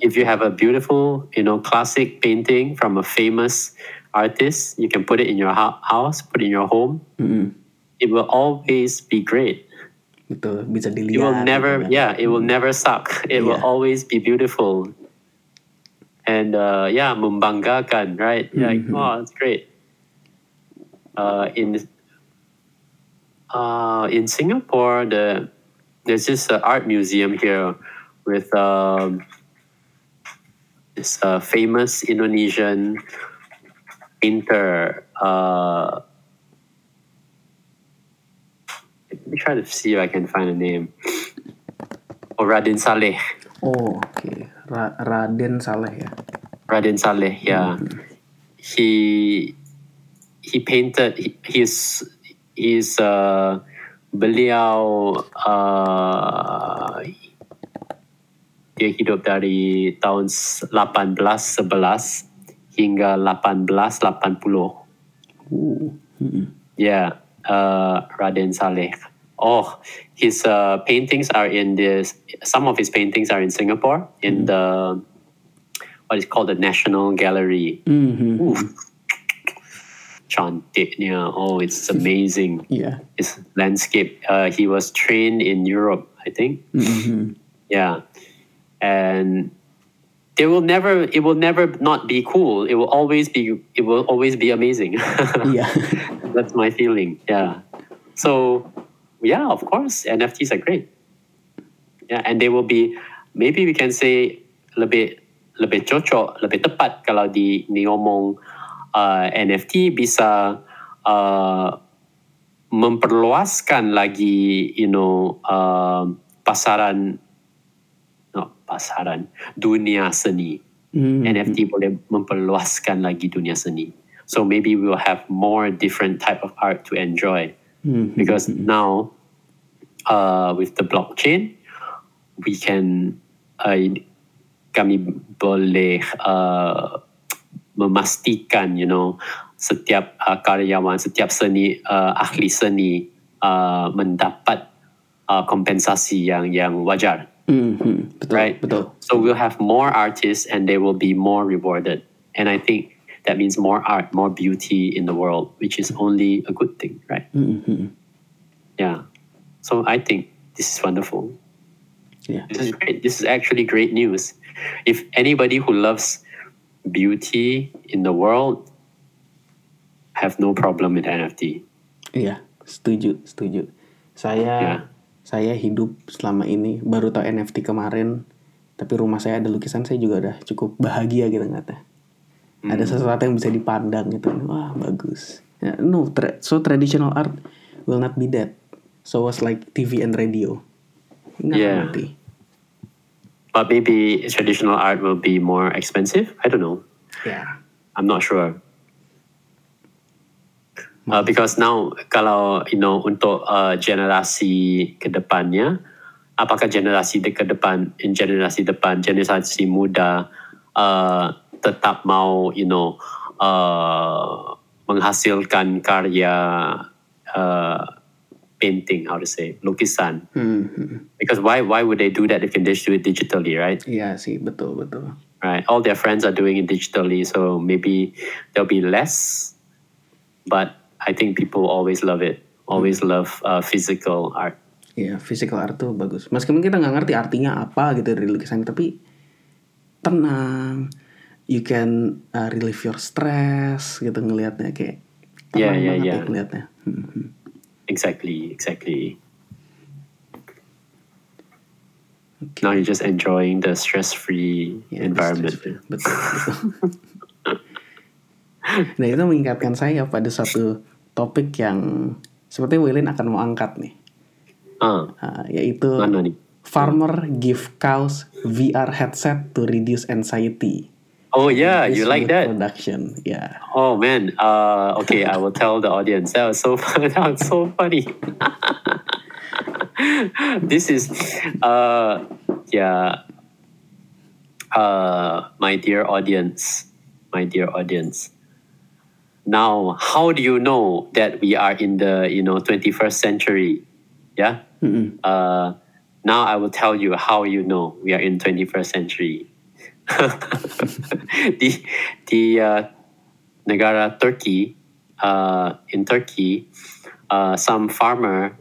If you have a beautiful, you know, classic painting from a famous artist, you can put it in your hou- house, put it in your home. Hmm, It will always be great. betul bisa It will never, yeah, it will never suck. It will always be beautiful. And uh, yeah, membanggakan, right? Like, oh, it's great. Uh, in uh, in Singapore, the there's this uh, art museum here with um, this uh, famous Indonesian painter. Uh, let me try to see if I can find a name. Oh, Radin Saleh. Oh, oke. Ra- Raden Saleh ya. Radin Saleh, yeah. He he painted. his he's he's uh, beliau uh, dia hidup dari tahun 1811 hingga 1880. Uh, hmm. Yeah, uh, Raden Saleh. Oh, his uh, paintings are in this. Some of his paintings are in Singapore in the what is called the National Gallery. Hmm, hmm. Oof. Cantiknya. Oh, it's amazing. yeah. His landscape. Uh, he was trained in Europe, I think. Hmm, hmm. Yeah, and it will never. It will never not be cool. It will always be. It will always be amazing. yeah That's my feeling. Yeah. So, yeah, of course, NFTs are great. Yeah, and they will be. Maybe we can say lebih lebih cocok, lebih tepat kalau di ngomong uh, NFT bisa uh, memperluaskan lagi, you know, uh, pasaran, pasaran dunia seni. Hmm. NFT boleh memperluaskan lagi dunia seni. So maybe we will have more different type of art to enjoy Hmm. because now uh, with the blockchain we can uh, kami boleh uh, memastikan you know setiap uh, karyawan setiap seni uh, ahli seni uh, mendapat uh, kompensasi yang yang wajar Hmm, hmm. Right. so we'll have more artists and they will be more rewarded and i think that means more art more beauty in the world which is only a good thing right Hmm, hmm. yeah so i think this is wonderful Yeah. This is great. This is actually great news. If anybody who loves beauty in the world have no problem with NFT. Iya, setuju, setuju. Saya Ya. Saya hidup selama ini baru tahu NFT kemarin, tapi rumah saya ada lukisan saya juga udah cukup bahagia gitu ngata. Ada sesuatu yang bisa dipandang gitu. Wah, bagus. Ya, no, tra- so traditional art will not be that. So was like TV and radio. Nggak Yeah. ngerti. But maybe traditional art will be more expensive. I don't know. Ya. I'm not sure. Uh, because now kalau you know untuk uh, generasi ke depannya, apakah generasi de- ke depan, generasi depan, generasi muda uh, tetap mau you know uh, menghasilkan karya uh, painting, how to say, lukisan. Hmm, hmm. Because why why would they do that if they just do it digitally, right? Iya sih, betul, betul. right? All their friends are doing it digitally, so maybe there'll be less. But I think people always love it. Always love uh, physical art. Iya, physical art tuh bagus. Meskipun kita nggak ngerti artinya apa gitu dari lukisan, tapi tenang. You can uh, relieve your stress gitu ngelihatnya kayak Yeah, tenang yeah, banget yeah. ya ngelihatnya. Hmm, hmm. Exactly, exactly. Oke. Now you're just enjoying the stress-free Ya, environment. betul, betul, betul. nah itu mengingatkan saya pada satu topik yang sepertinya Wilin akan mau angkat nih, Ah, Ah, yaitu mana nih? farmer give cows VR headset to reduce anxiety. Oh yeah, you like that? Production, ya. Oh man. Uh, okay, I will tell the audience. That was so fun. That was so funny. this is, uh, yeah. Uh, my dear audience, my dear audience. Now, how do you know that we are in the you know twenty first century? Yeah. Mm-mm. Uh, now I will tell you how you know we are in 21st century. di di uh, negara Turkey, uh, in Turkey, uh, some farmer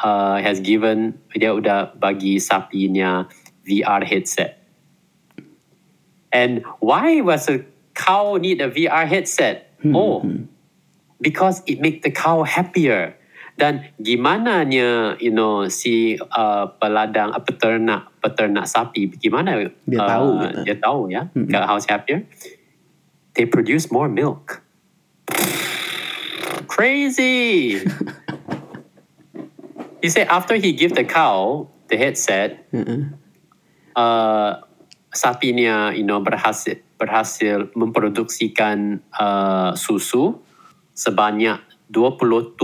uh, has given dia udah bagi sapinya VR headset. And why was a cow need a VR headset? Oh, because it make the cow happier. Dan gimana you know si uh, peladang uh, peternak peternak sapi gimana Dia uh, tahu gitu. dia tahu ya mm how's happier they produce more milk crazy he said after he give the cow the headset Mm-mm. uh, sapinya you know berhasil berhasil memproduksikan uh, susu sebanyak 27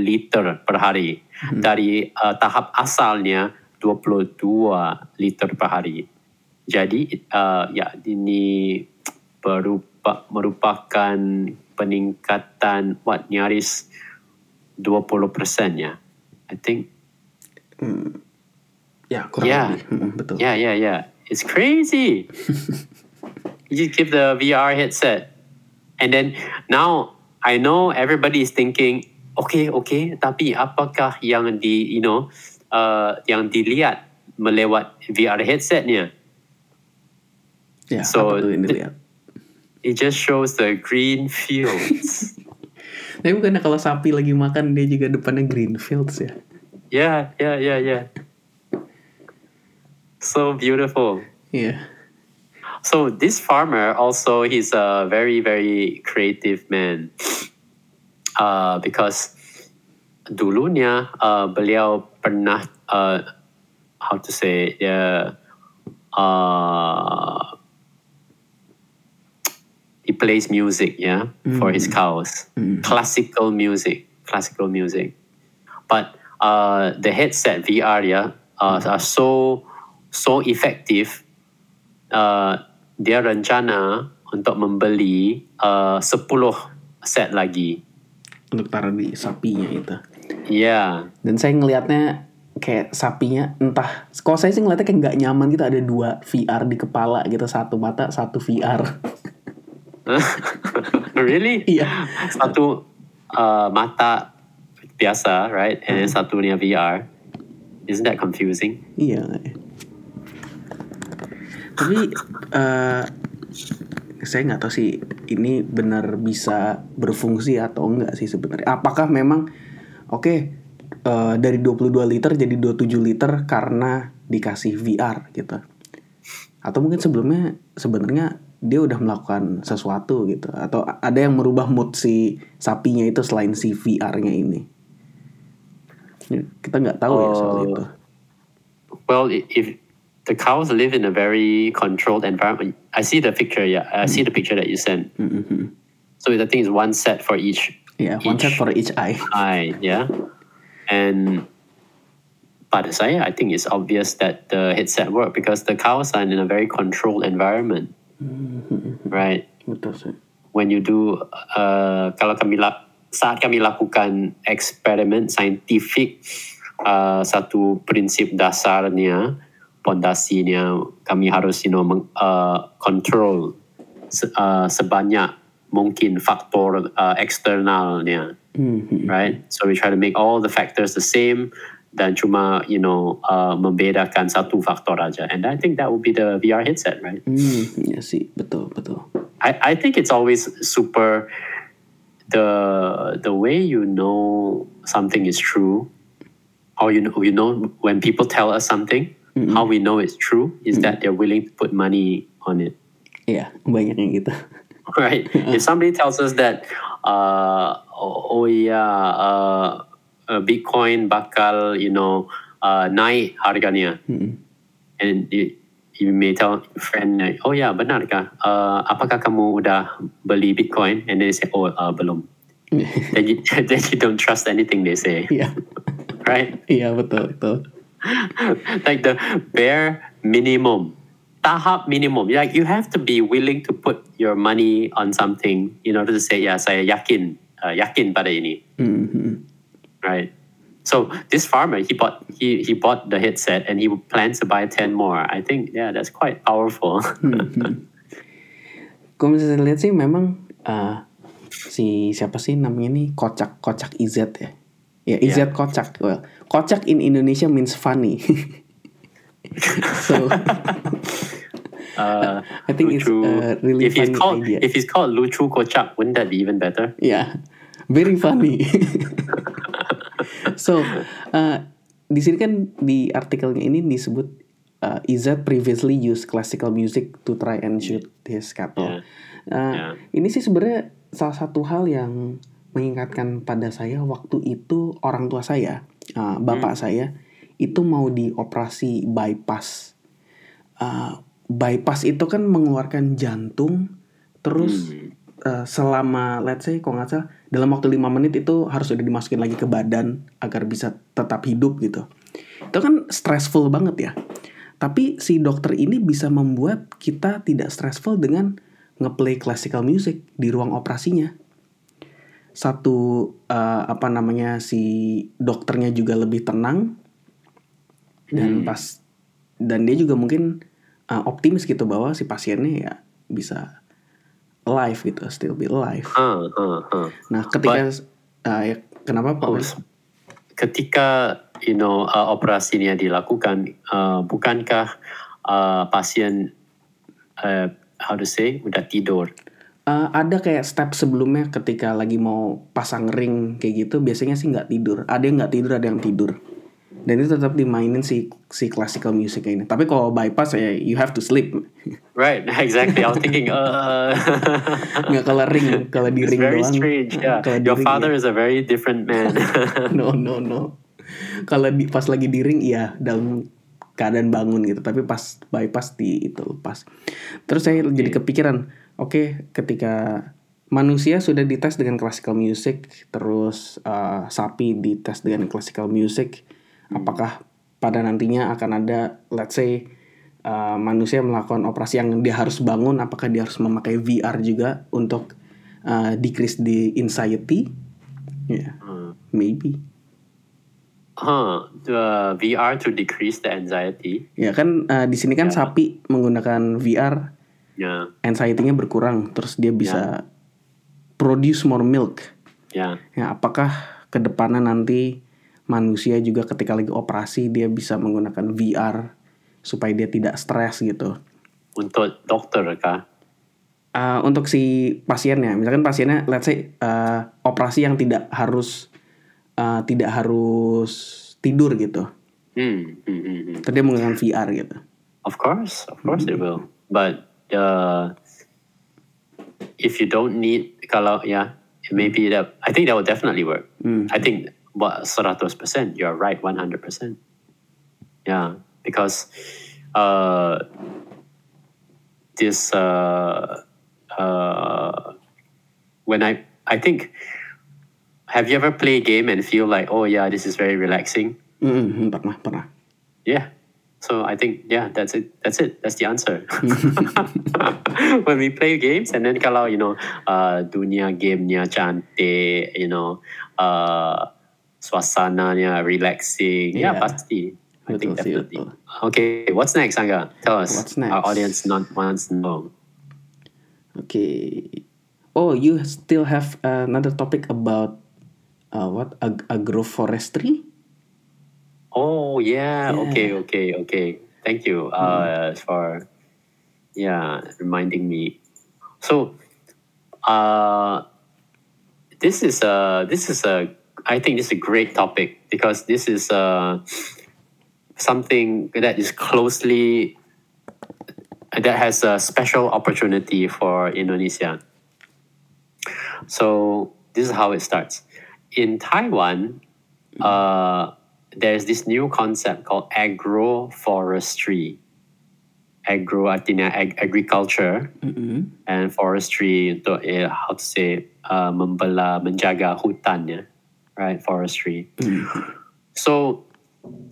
liter per hari dari uh, tahap asalnya 22 liter per hari. Jadi uh, ya ini berupa, merupakan peningkatan what nyaris 20% ya. I think Ya kurang Yeah. lebih, Mm-mm, betul. Yeah, yeah, yeah. It's crazy. you give the VR headset. And then now I know everybody is thinking, okay, okay, tapi apakah yang di, you know, uh, yang dilihat melewat VR headsetnya? Ya, So, lihat. It just shows the green fields. Tapi bukannya kalau sapi lagi makan dia juga depannya green fields ya? yeah, yeah, yeah, yeah. So beautiful. Iya. So this farmer also he's a very very creative man. Uh, because dulunya uh, beliau pernah uh, how to say ya uh, he plays music, yeah, for his cows. Classical music, classical music. But uh, the headset VR, yeah, uh, are so so effective. Uh, dia rencana untuk membeli uh, 10 set lagi. untuk taruh di sapinya itu. Yeah. Dan saya ngelihatnya kayak sapinya entah kalau saya sih ngeliatnya kayak nggak nyaman gitu ada dua VR di kepala gitu satu mata satu VR really? iya Satu uh, mata biasa, right? And then satunya VR. Isn't that confusing? iya tapi eh, saya nggak tahu sih ini benar bisa berfungsi atau enggak sih sebenarnya. Apakah memang oke eh, dari 22 liter jadi 27 liter karena dikasih VR gitu? Atau mungkin sebelumnya sebenarnya dia udah melakukan sesuatu gitu. Atau ada yang merubah mood si sapinya itu selain si VR-nya ini? Kita nggak tahu ya soal Oh. itu. Well, if the cows live in a very controlled environment, I see the picture. Yeah, I see the picture that you sent. Mhm. So the thing is one set for each ya one set for each eye eye. Yeah, and pada saya, I think it's obvious that the headset work because the cows are in a very controlled environment, right? betul sih when you do uh, kalau kami lak, saat kami lakukan eksperimen saintifik uh, satu prinsip dasarnya pondasinya. Kami harus you know meng, uh, control se, uh, sebanyak mungkin faktor uh, eksternalnya. Mhm. right? So we try to make all the factors the same dan cuma you know uh, membedakan satu faktor aja. And I think that would be the VR headset right? Hmm, ya sih, betul, betul. I, I think it's always super the the way you know something is true or you know you know when people tell us something how we know it's true is that they're willing to put money on it. Yeah, banyak yang gitu. right. If somebody tells us that uh oh, oh yeah uh, uh, bitcoin bakal you know uh, naik harganya. Mm-mm. and you, you may tell your friend like, oh ya benar kah uh, apakah kamu udah beli bitcoin? And then they say oh uh, belum. Then you, then you don't trust anything they say. Yeah. right? Yeah, betul, betul. like the bare minimum. Tahap minimum. Like you have to be willing to put your money on something in order to say ya saya yakin uh, yakin pada ini. Mhm. right? So this farmer he bought he he bought the headset and he plans to buy 10 more. I think yeah that's quite powerful. Kalau misalnya lihat sih memang uh, si siapa sih namanya ini kocak kocak IZ ya. Ya IZ Iya. kocak. Well, kocak in Indonesia means funny. so uh, I think it's a really if he's funny called idea. if he's called Luchu Kocak, wouldn't that be even better? ya very funny. so uh, di sini kan di artikelnya ini disebut uh, Izzat previously used classical music to try and shoot his cattle. Uh, Yeah. Ini sih sebenarnya salah satu hal yang mengingatkan pada saya waktu itu orang tua saya, uh, bapak saya itu mau dioperasi bypass. Uh, bypass itu kan mengeluarkan jantung, terus uh, selama let's say kalau nggak salah dalam waktu lima menit itu harus udah dimasukin lagi ke badan agar bisa tetap hidup gitu. Itu kan stressful banget ya. Tapi si dokter ini bisa membuat kita tidak stressful dengan ngeplay classical music di ruang operasinya. Satu uh, apa namanya si dokternya juga lebih tenang dan pas dan dia juga mungkin uh, optimis gitu bahwa si pasiennya ya bisa alive gitu, still be alive. Huh, huh, huh. Nah, ketika uh, ya, kenapa Pak? Oh, ketika you know uh, operasinya dilakukan, uh, bukankah uh, pasien uh, how to say udah tidur? Uh, ada kayak step sebelumnya ketika lagi mau pasang ring kayak gitu biasanya sih nggak tidur. Ada yang nggak tidur ada yang tidur. Dan itu tetap dimainin si si classical music ini. Tapi kalau bypass ya you have to sleep. Right, exactly. I was thinking, uh, nggak kalau ring kalau di ring very doang. strange. Yeah, kalau your ring, father ya. is a very different man. no no no. Kalau di pas lagi di ring iya dalam keadaan bangun gitu. Tapi pas bypass di itu lepas terus saya jadi kepikiran Oke, ketika manusia sudah dites dengan classical music, terus uh, sapi dites dengan classical music, apakah pada nantinya akan ada, let's say, uh, manusia melakukan operasi yang dia harus bangun, apakah dia harus memakai VR juga untuk uh, decrease the anxiety? Ya, Hmm. maybe. Huh, the VR to decrease the anxiety. Ya kan uh, di sini kan Ya. sapi menggunakan VR, Yeah, anxiety-nya berkurang, terus dia bisa produce more milk. yeah. Ya, apakah ke depannya nanti manusia juga ketika lagi operasi dia bisa menggunakan VR supaya dia tidak stres gitu. Untuk dokter kah? Uh, untuk si pasiennya, misalkan pasiennya, let's say uh, operasi yang tidak harus uh, tidak harus tidur gitu, Hmm, hmm, hmm, hmm. terus dia menggunakan VR gitu. Of course, of course it will. But uh, if you don't need, kalau yeah, maybe that. I think that will definitely work. Hmm. I think what 100%, you're right, 100%. Yeah, because uh, this uh, uh, when I I think have you ever played a game and feel like oh yeah this is very relaxing Mm, pernah. yeah so I think yeah that's it that's it that's the answer when we play games and then kalau you know uh, dunia gamenya cantik you know uh, suasananya relaxing yeah, Yeah. pasti I think Betul definitely betul. okay what's next Angga tell us What's next? our audience not wants to know Okay. Oh, you still have another topic about uh, what Ag- agroforestry? Oh yeah. Yeah. Okay. Okay. Okay. Thank you uh, for yeah reminding me. So, uh, this is a this is a I think this is a great topic because this is uh, something that is closely that has a special opportunity for Indonesia. So this is how it starts. In Taiwan, uh, there's this new concept called agroforestry. Agro artinya ag- agriculture Mm-mm. and forestry untuk eh, how to say uh, membela menjaga hutan ya, right? Forestry. So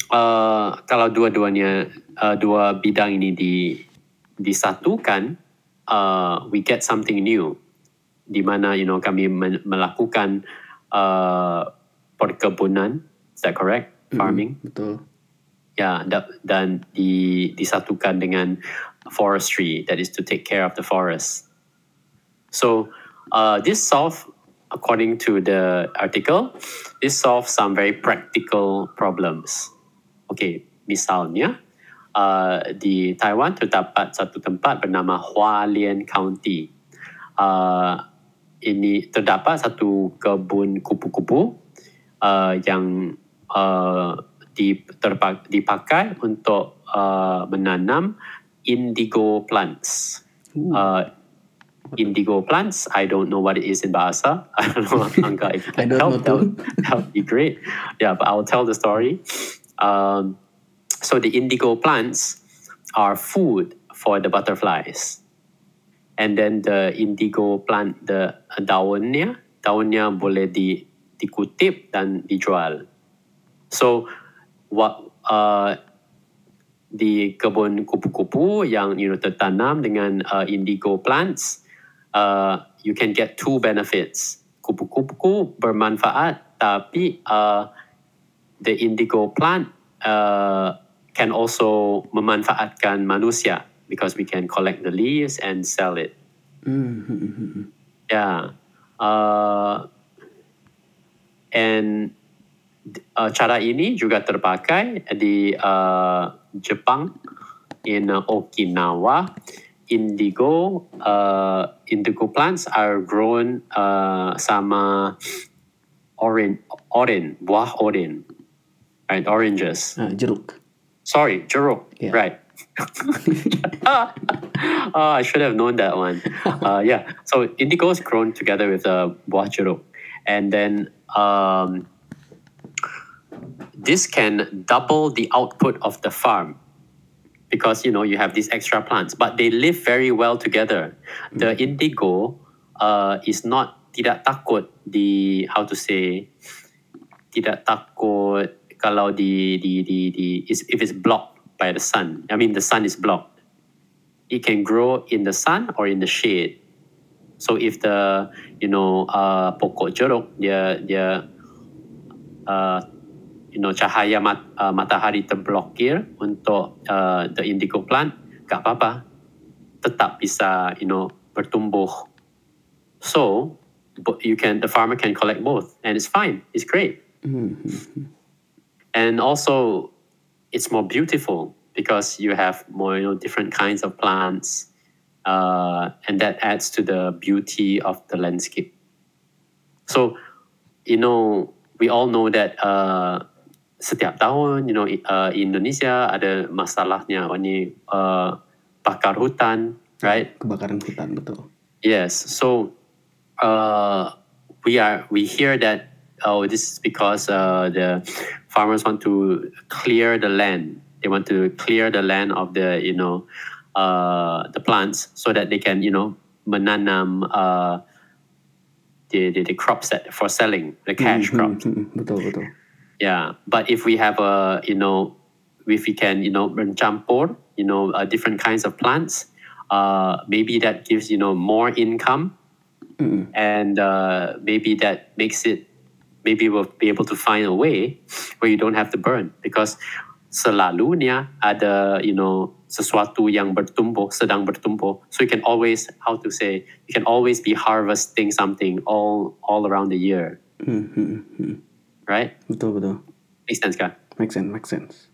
uh, kalau dua-duanya uh, dua bidang ini di disatukan, uh, we get something new. Di mana you know kami men- melakukan uh, perkebunan, is that correct? Farming. Betul. Ya, da- dan di, disatukan dengan forestry, that is to take care of the forest. So, uh, this solve, according to the article, this solves some very practical problems. Okay, misalnya, uh, di Taiwan terdapat satu tempat bernama Hualien County. Uh, ini terdapat satu kebun kupu-kupu uh, yang uh, di, terpa- dipakai untuk uh, menanam indigo plants. Ooh. Uh, indigo plants, I don't know what it is in Bahasa. I don't know, Angga, if you I can don't help, know that would, that would be great. Yeah, but I'll tell the story. Um, so the indigo plants are food for the butterflies. And then the indigo plant, the daunnya, daunnya boleh di, dikutip dan dijual. So what uh, di kebun kupu-kupu yang you know tertanam dengan uh, indigo plants, uh, you can get two benefits. Kupu-kupu bermanfaat, tapi uh, the indigo plant uh, can also memanfaatkan manusia because we can collect the leaves and sell it. Mm, Ya, uh, and uh, cara ini juga terpakai di uh, Jepang, in uh, Okinawa. Indigo, uh, indigo plants are grown uh, sama orange, orange, buah orange, right? Oranges. ah, jeruk. Sorry, jeruk. Yeah. Right. oh, I should have known that one. Uh, yeah. So indigo is grown together with uh, buah jeruk, and then um, this can double the output of the farm because you know you have these extra plants, but they live very well together. The indigo uh, is not tidak takut di how to say tidak takut kalau di di di di is if it's blocked by the sun. I mean the sun is blocked. It can grow in the sun or in the shade. So if the you know uh, pokok jeruk dia dia uh, you know cahaya mat, uh, matahari terblokir untuk uh, the indigo plant, gak apa-apa, tetap bisa you know bertumbuh. So but you can the farmer can collect both, and it's fine, it's great, and also it's more beautiful because you have more you know different kinds of plants, uh, and that adds to the beauty of the landscape. So, you know, we all know that uh, setiap tahun, you know, uh, Indonesia ada masalahnya ini uh, bakar hutan, right? Kebakaran hutan betul. Yes. So, uh, we are we hear that oh, this is because uh, the farmers want to clear the land. They want to clear the land of the you know uh, the plants so that they can you know menanam uh, the, the the crops that for selling the cash Hmm, crops. hmm, hmm, betul betul. Yeah, but if we have a you know, if we can you know bercampur, you know, uh, different kinds of plants, uh, maybe that gives you know more income, Mm-mm. and uh, maybe that makes it, maybe we'll be able to find a way where you don't have to burn because selalunya ada you know sesuatu yang bertumbuh sedang bertumbuh, so you can always how to say you can always be harvesting something all all around the year, Hmm, hmm, hmm. Right? Betul betul. Makes sense, kah? Make sense, make sense.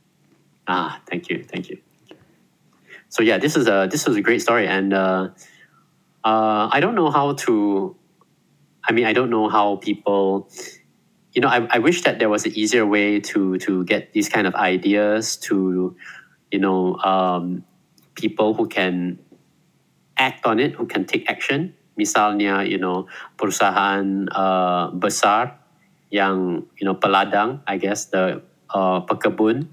Ah, thank you, thank you. So yeah, this is a this was a great story, and uh, uh, I don't know how to. I mean, I don't know how people. You know, I, I wish that there was an easier way to to get these kind of ideas to, you know, um, people who can act on it, who can take action. Misalnya, you know, perusahaan uh, besar yang you know peladang, I guess the uh, pekebun,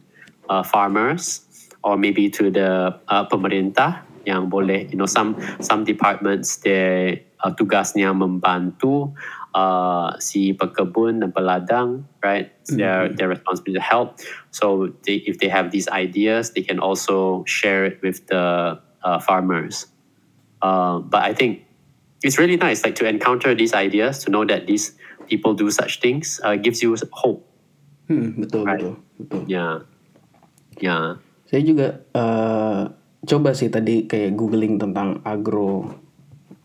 uh, farmers, or maybe to the uh, pemerintah yang boleh, you know, some some departments they uh, tugasnya membantu uh, si pekebun dan peladang, right? It's their their responsibility to help. So they, if they have these ideas, they can also share it with the uh, farmers. Uh, but I think it's really nice, like to encounter these ideas, to know that these people do such things, uh, gives you hope. Hmm, betul Right. betul betul. Yeah, yeah, Saya juga eh, coba sih tadi kayak googling tentang agro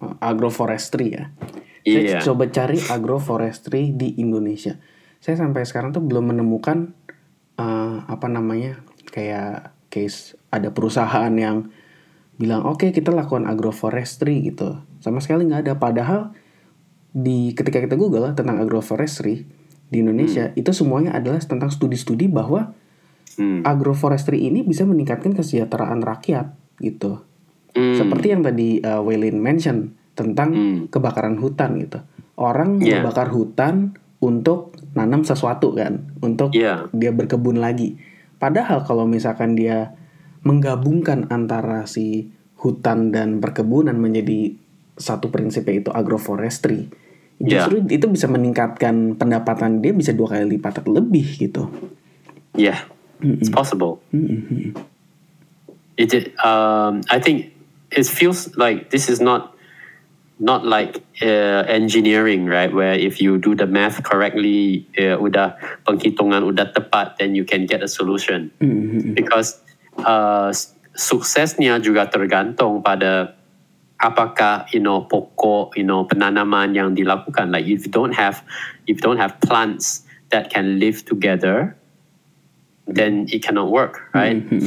eh, agroforestry ya. Saya Iya. coba cari agroforestry di Indonesia. Saya sampai sekarang tuh belum menemukan eh, apa namanya kayak case ada perusahaan yang bilang oke kita lakukan agroforestry gitu. Sama sekali nggak ada. Padahal di ketika kita Google tentang agroforestry di Indonesia itu semuanya adalah tentang studi-studi bahwa Hmm. agroforestry ini bisa meningkatkan kesejahteraan rakyat gitu. Hmm. Seperti yang tadi uh, Waylin mention tentang Hmm. kebakaran hutan gitu. Orang Yeah. membakar hutan untuk nanam sesuatu kan, untuk Yeah. dia berkebun lagi. Padahal kalau misalkan dia menggabungkan antara si hutan dan perkebunan menjadi satu prinsipnya itu agroforestry. Yeah. Justru itu bisa meningkatkan pendapatan dia bisa dua kali lipat atau lebih gitu. Yeah, it's possible. It, it, um, I think it feels like this is not not like uh, engineering, right? Where if you do the math correctly, uh, udah penghitungan udah tepat, then you can get a solution. Because uh, suksesnya juga tergantung pada apakah you know pokok you know penanaman yang dilakukan. Like if you don't have if you don't have plants that can live together, then it cannot work, right? Mhm,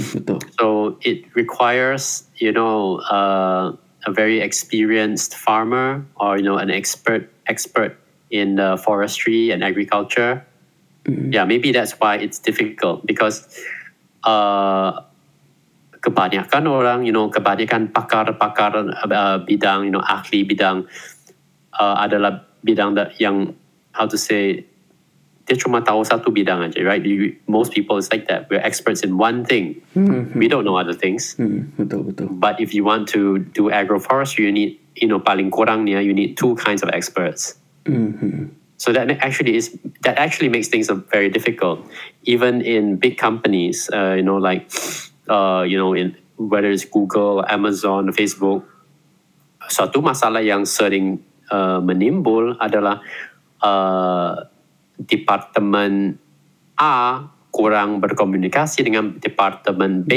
So it requires, you know, uh, a very experienced farmer or you know an expert expert in the forestry and agriculture. Yeah, maybe that's why it's difficult because uh, kebanyakan orang, you know, kebanyakan pakar-pakar uh, bidang, you know, ahli bidang uh, adalah bidang yang how to say dia cuma tahu satu bidang aja, right? You, most people is like that. We're experts in one thing. We don't know other things. Hmm, betul betul. But if you want to do agroforestry, you need, you know, paling kurangnya, you need two kinds of experts. Mhm. So that actually is that actually makes things very difficult, even in big companies. Uh, you know, like uh, you know, in whether it's Google, Amazon, Facebook. Satu masalah yang sering uh, menimbul adalah uh, departemen A kurang berkomunikasi dengan departemen B,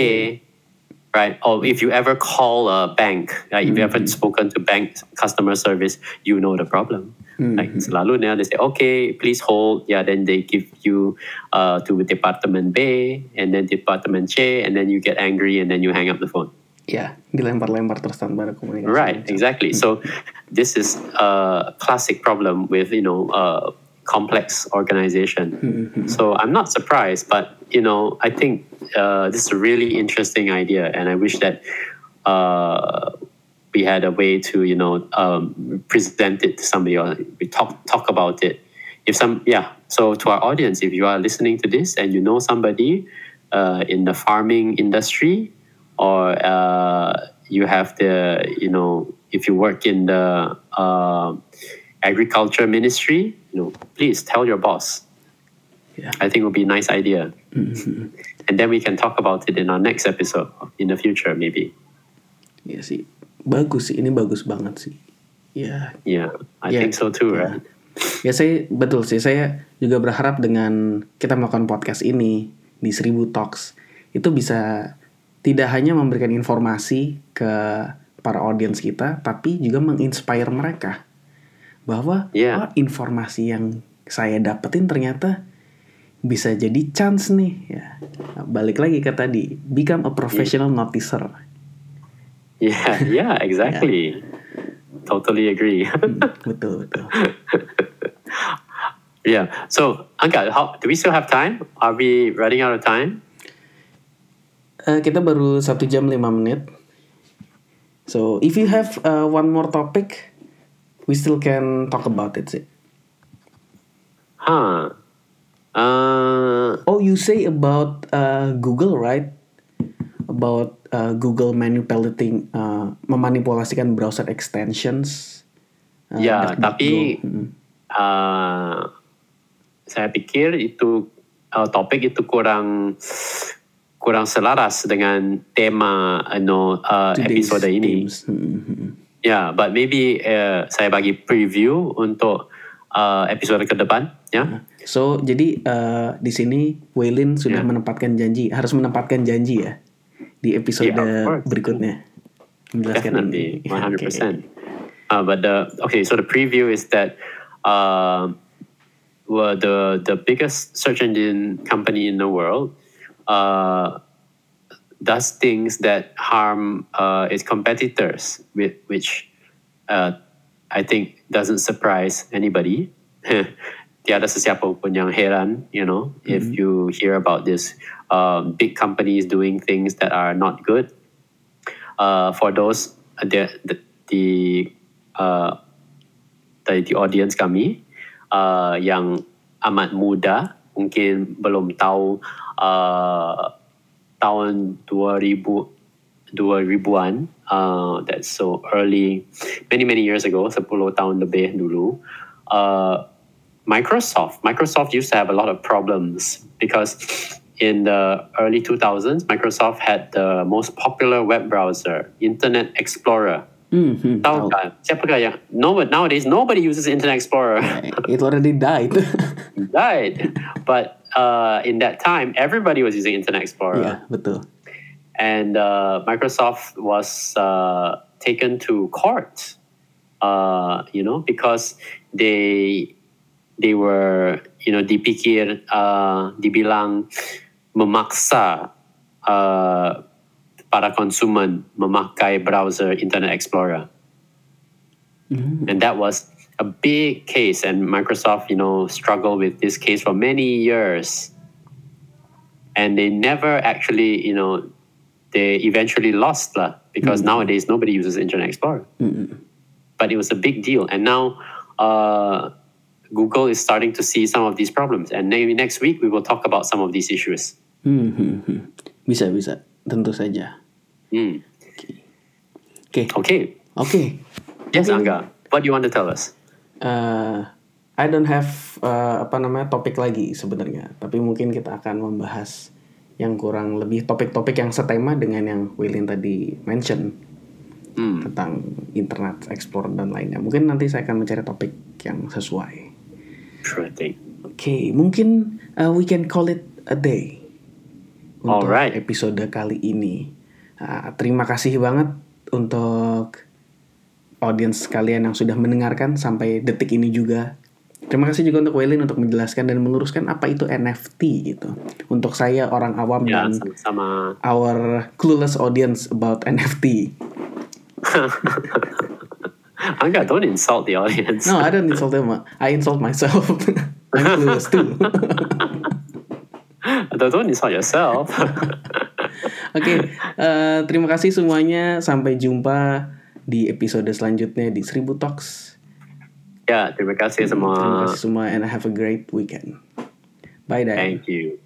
right? Or if you ever call a bank, like if you ever spoken to bank customer service, you know the problem. Like selalu they say, okay, please hold. Yeah, then they give you uh, to department B and then department C, and then you get angry and then you hang up the phone. Yeah, dilempar-lempar terus tanpa ada komunikasi. Right, exactly. So this is a classic problem with you know uh, complex organization. So I'm not surprised, but you know I think uh, this is a really interesting idea, and I wish that uh, we had a way to you know um, present it to somebody or we talk talk about it. If some yeah, so to our audience, if you are listening to this and you know somebody uh, in the farming industry or uh, you have the you know if you work in the uh, agriculture ministry you know please tell your boss Yeah. i think it would be a nice idea and then we can talk about it in our next episode in the future maybe sih. Bagus sih, ini bagus banget sih. Ya, yeah i Yeah. think so too right ya saya betul sih. Saya juga berharap dengan kita melakukan podcast ini di Seribu Talks itu bisa tidak hanya memberikan informasi ke para audiens kita, tapi juga menginspire mereka bahwa Yeah. "Wah, informasi yang saya dapetin ternyata bisa jadi chance nih ya. Balik lagi ke tadi, become a professional noticer. yeah yeah exactly totally agree betul betul. yeah so Angga, how do we still have time are we running out of time Eh, kita baru satu jam lima menit. So if you have uh, one more topic, we still can talk about it. Sih. huh uh Oh, you say about uh, Google, right? About uh, Google manipulating, uh, memanipulasikan browser extensions. Uh, Ya, tapi uh, saya pikir itu uh, topik itu kurang kurang selaras dengan tema you know, uh, Today's episode ini. themes. Mm, mm, mm. Ya, but maybe uh, saya bagi preview untuk uh, episode ke depan, ya. So jadi uh, di sini Waylin sudah Yeah. menempatkan janji, harus menempatkan janji ya di episode Yeah, berikutnya. Menjelaskan Definitely, ini. one hundred Oke. percent. Uh, but the okay, so the preview is that uh, well, the the biggest search engine company in the world uh, does things that harm uh, its competitors, with which uh, I think doesn't surprise anybody. Tiada sesiapa pun yang heran, you know, if you hear about this um, big companies doing things that are not good. Uh, for those uh, the the, the uh, the, the audience kami uh, yang amat muda mungkin belum tahu uh, tahun 2000 2000-an uh, that's so early many many years ago 10 tahun lebih dulu. Uh, Microsoft Microsoft used to have a lot of problems because in the early 2000s Microsoft had the most popular web browser Internet Explorer Hmm, hmm, kan? Siapakah no, nowadays nobody uses Internet Explorer. It already died. right. But uh, in that time, everybody was using Internet Explorer. Iya, betul. And uh, Microsoft was uh, taken to court, uh, you know, because they they were, you know, dipikir, uh, dibilang memaksa uh, para konsumen memakai browser Internet Explorer. And that was a big case, and Microsoft, you know, struggled with this case for many years. And they never actually, you know, they eventually lost lah because nowadays nobody uses Internet Explorer. But it was a big deal, and now uh, Google is starting to see some of these problems, and maybe next week we will talk about some of these issues. Hmm, hmm, hmm. Bisa, bisa. Tentu saja. Hmm. Oke. Okay. Oke. Yes, Mungkin- Angga. What do you want to tell us? Uh, I don't have uh, apa namanya topik lagi sebenarnya, tapi mungkin kita akan membahas yang kurang lebih topik-topik yang setema dengan yang Wilin tadi mention Hmm. tentang Internet Explorer dan lainnya. Mungkin nanti saya akan mencari topik yang sesuai. Sure thing. Oke, mungkin uh, we can call it a day untuk Alright. episode kali ini. Uh, terima kasih banget untuk audiens kalian yang sudah mendengarkan sampai detik ini juga. Terima kasih juga untuk Waylin untuk menjelaskan dan meluruskan apa itu NFT gitu. Untuk saya orang awam Ya, dan sama-sama. our clueless audience about NFT. Angga, don't insult the audience. No, I don't insult them. I insult myself. I'm clueless too. don't, don't insult yourself. Oke, eh, terima kasih semuanya. Sampai jumpa di episode selanjutnya di Seribu Talks. ya, terima kasih Terima semua. kasih semua and have a great weekend. Bye, Day. Thank you.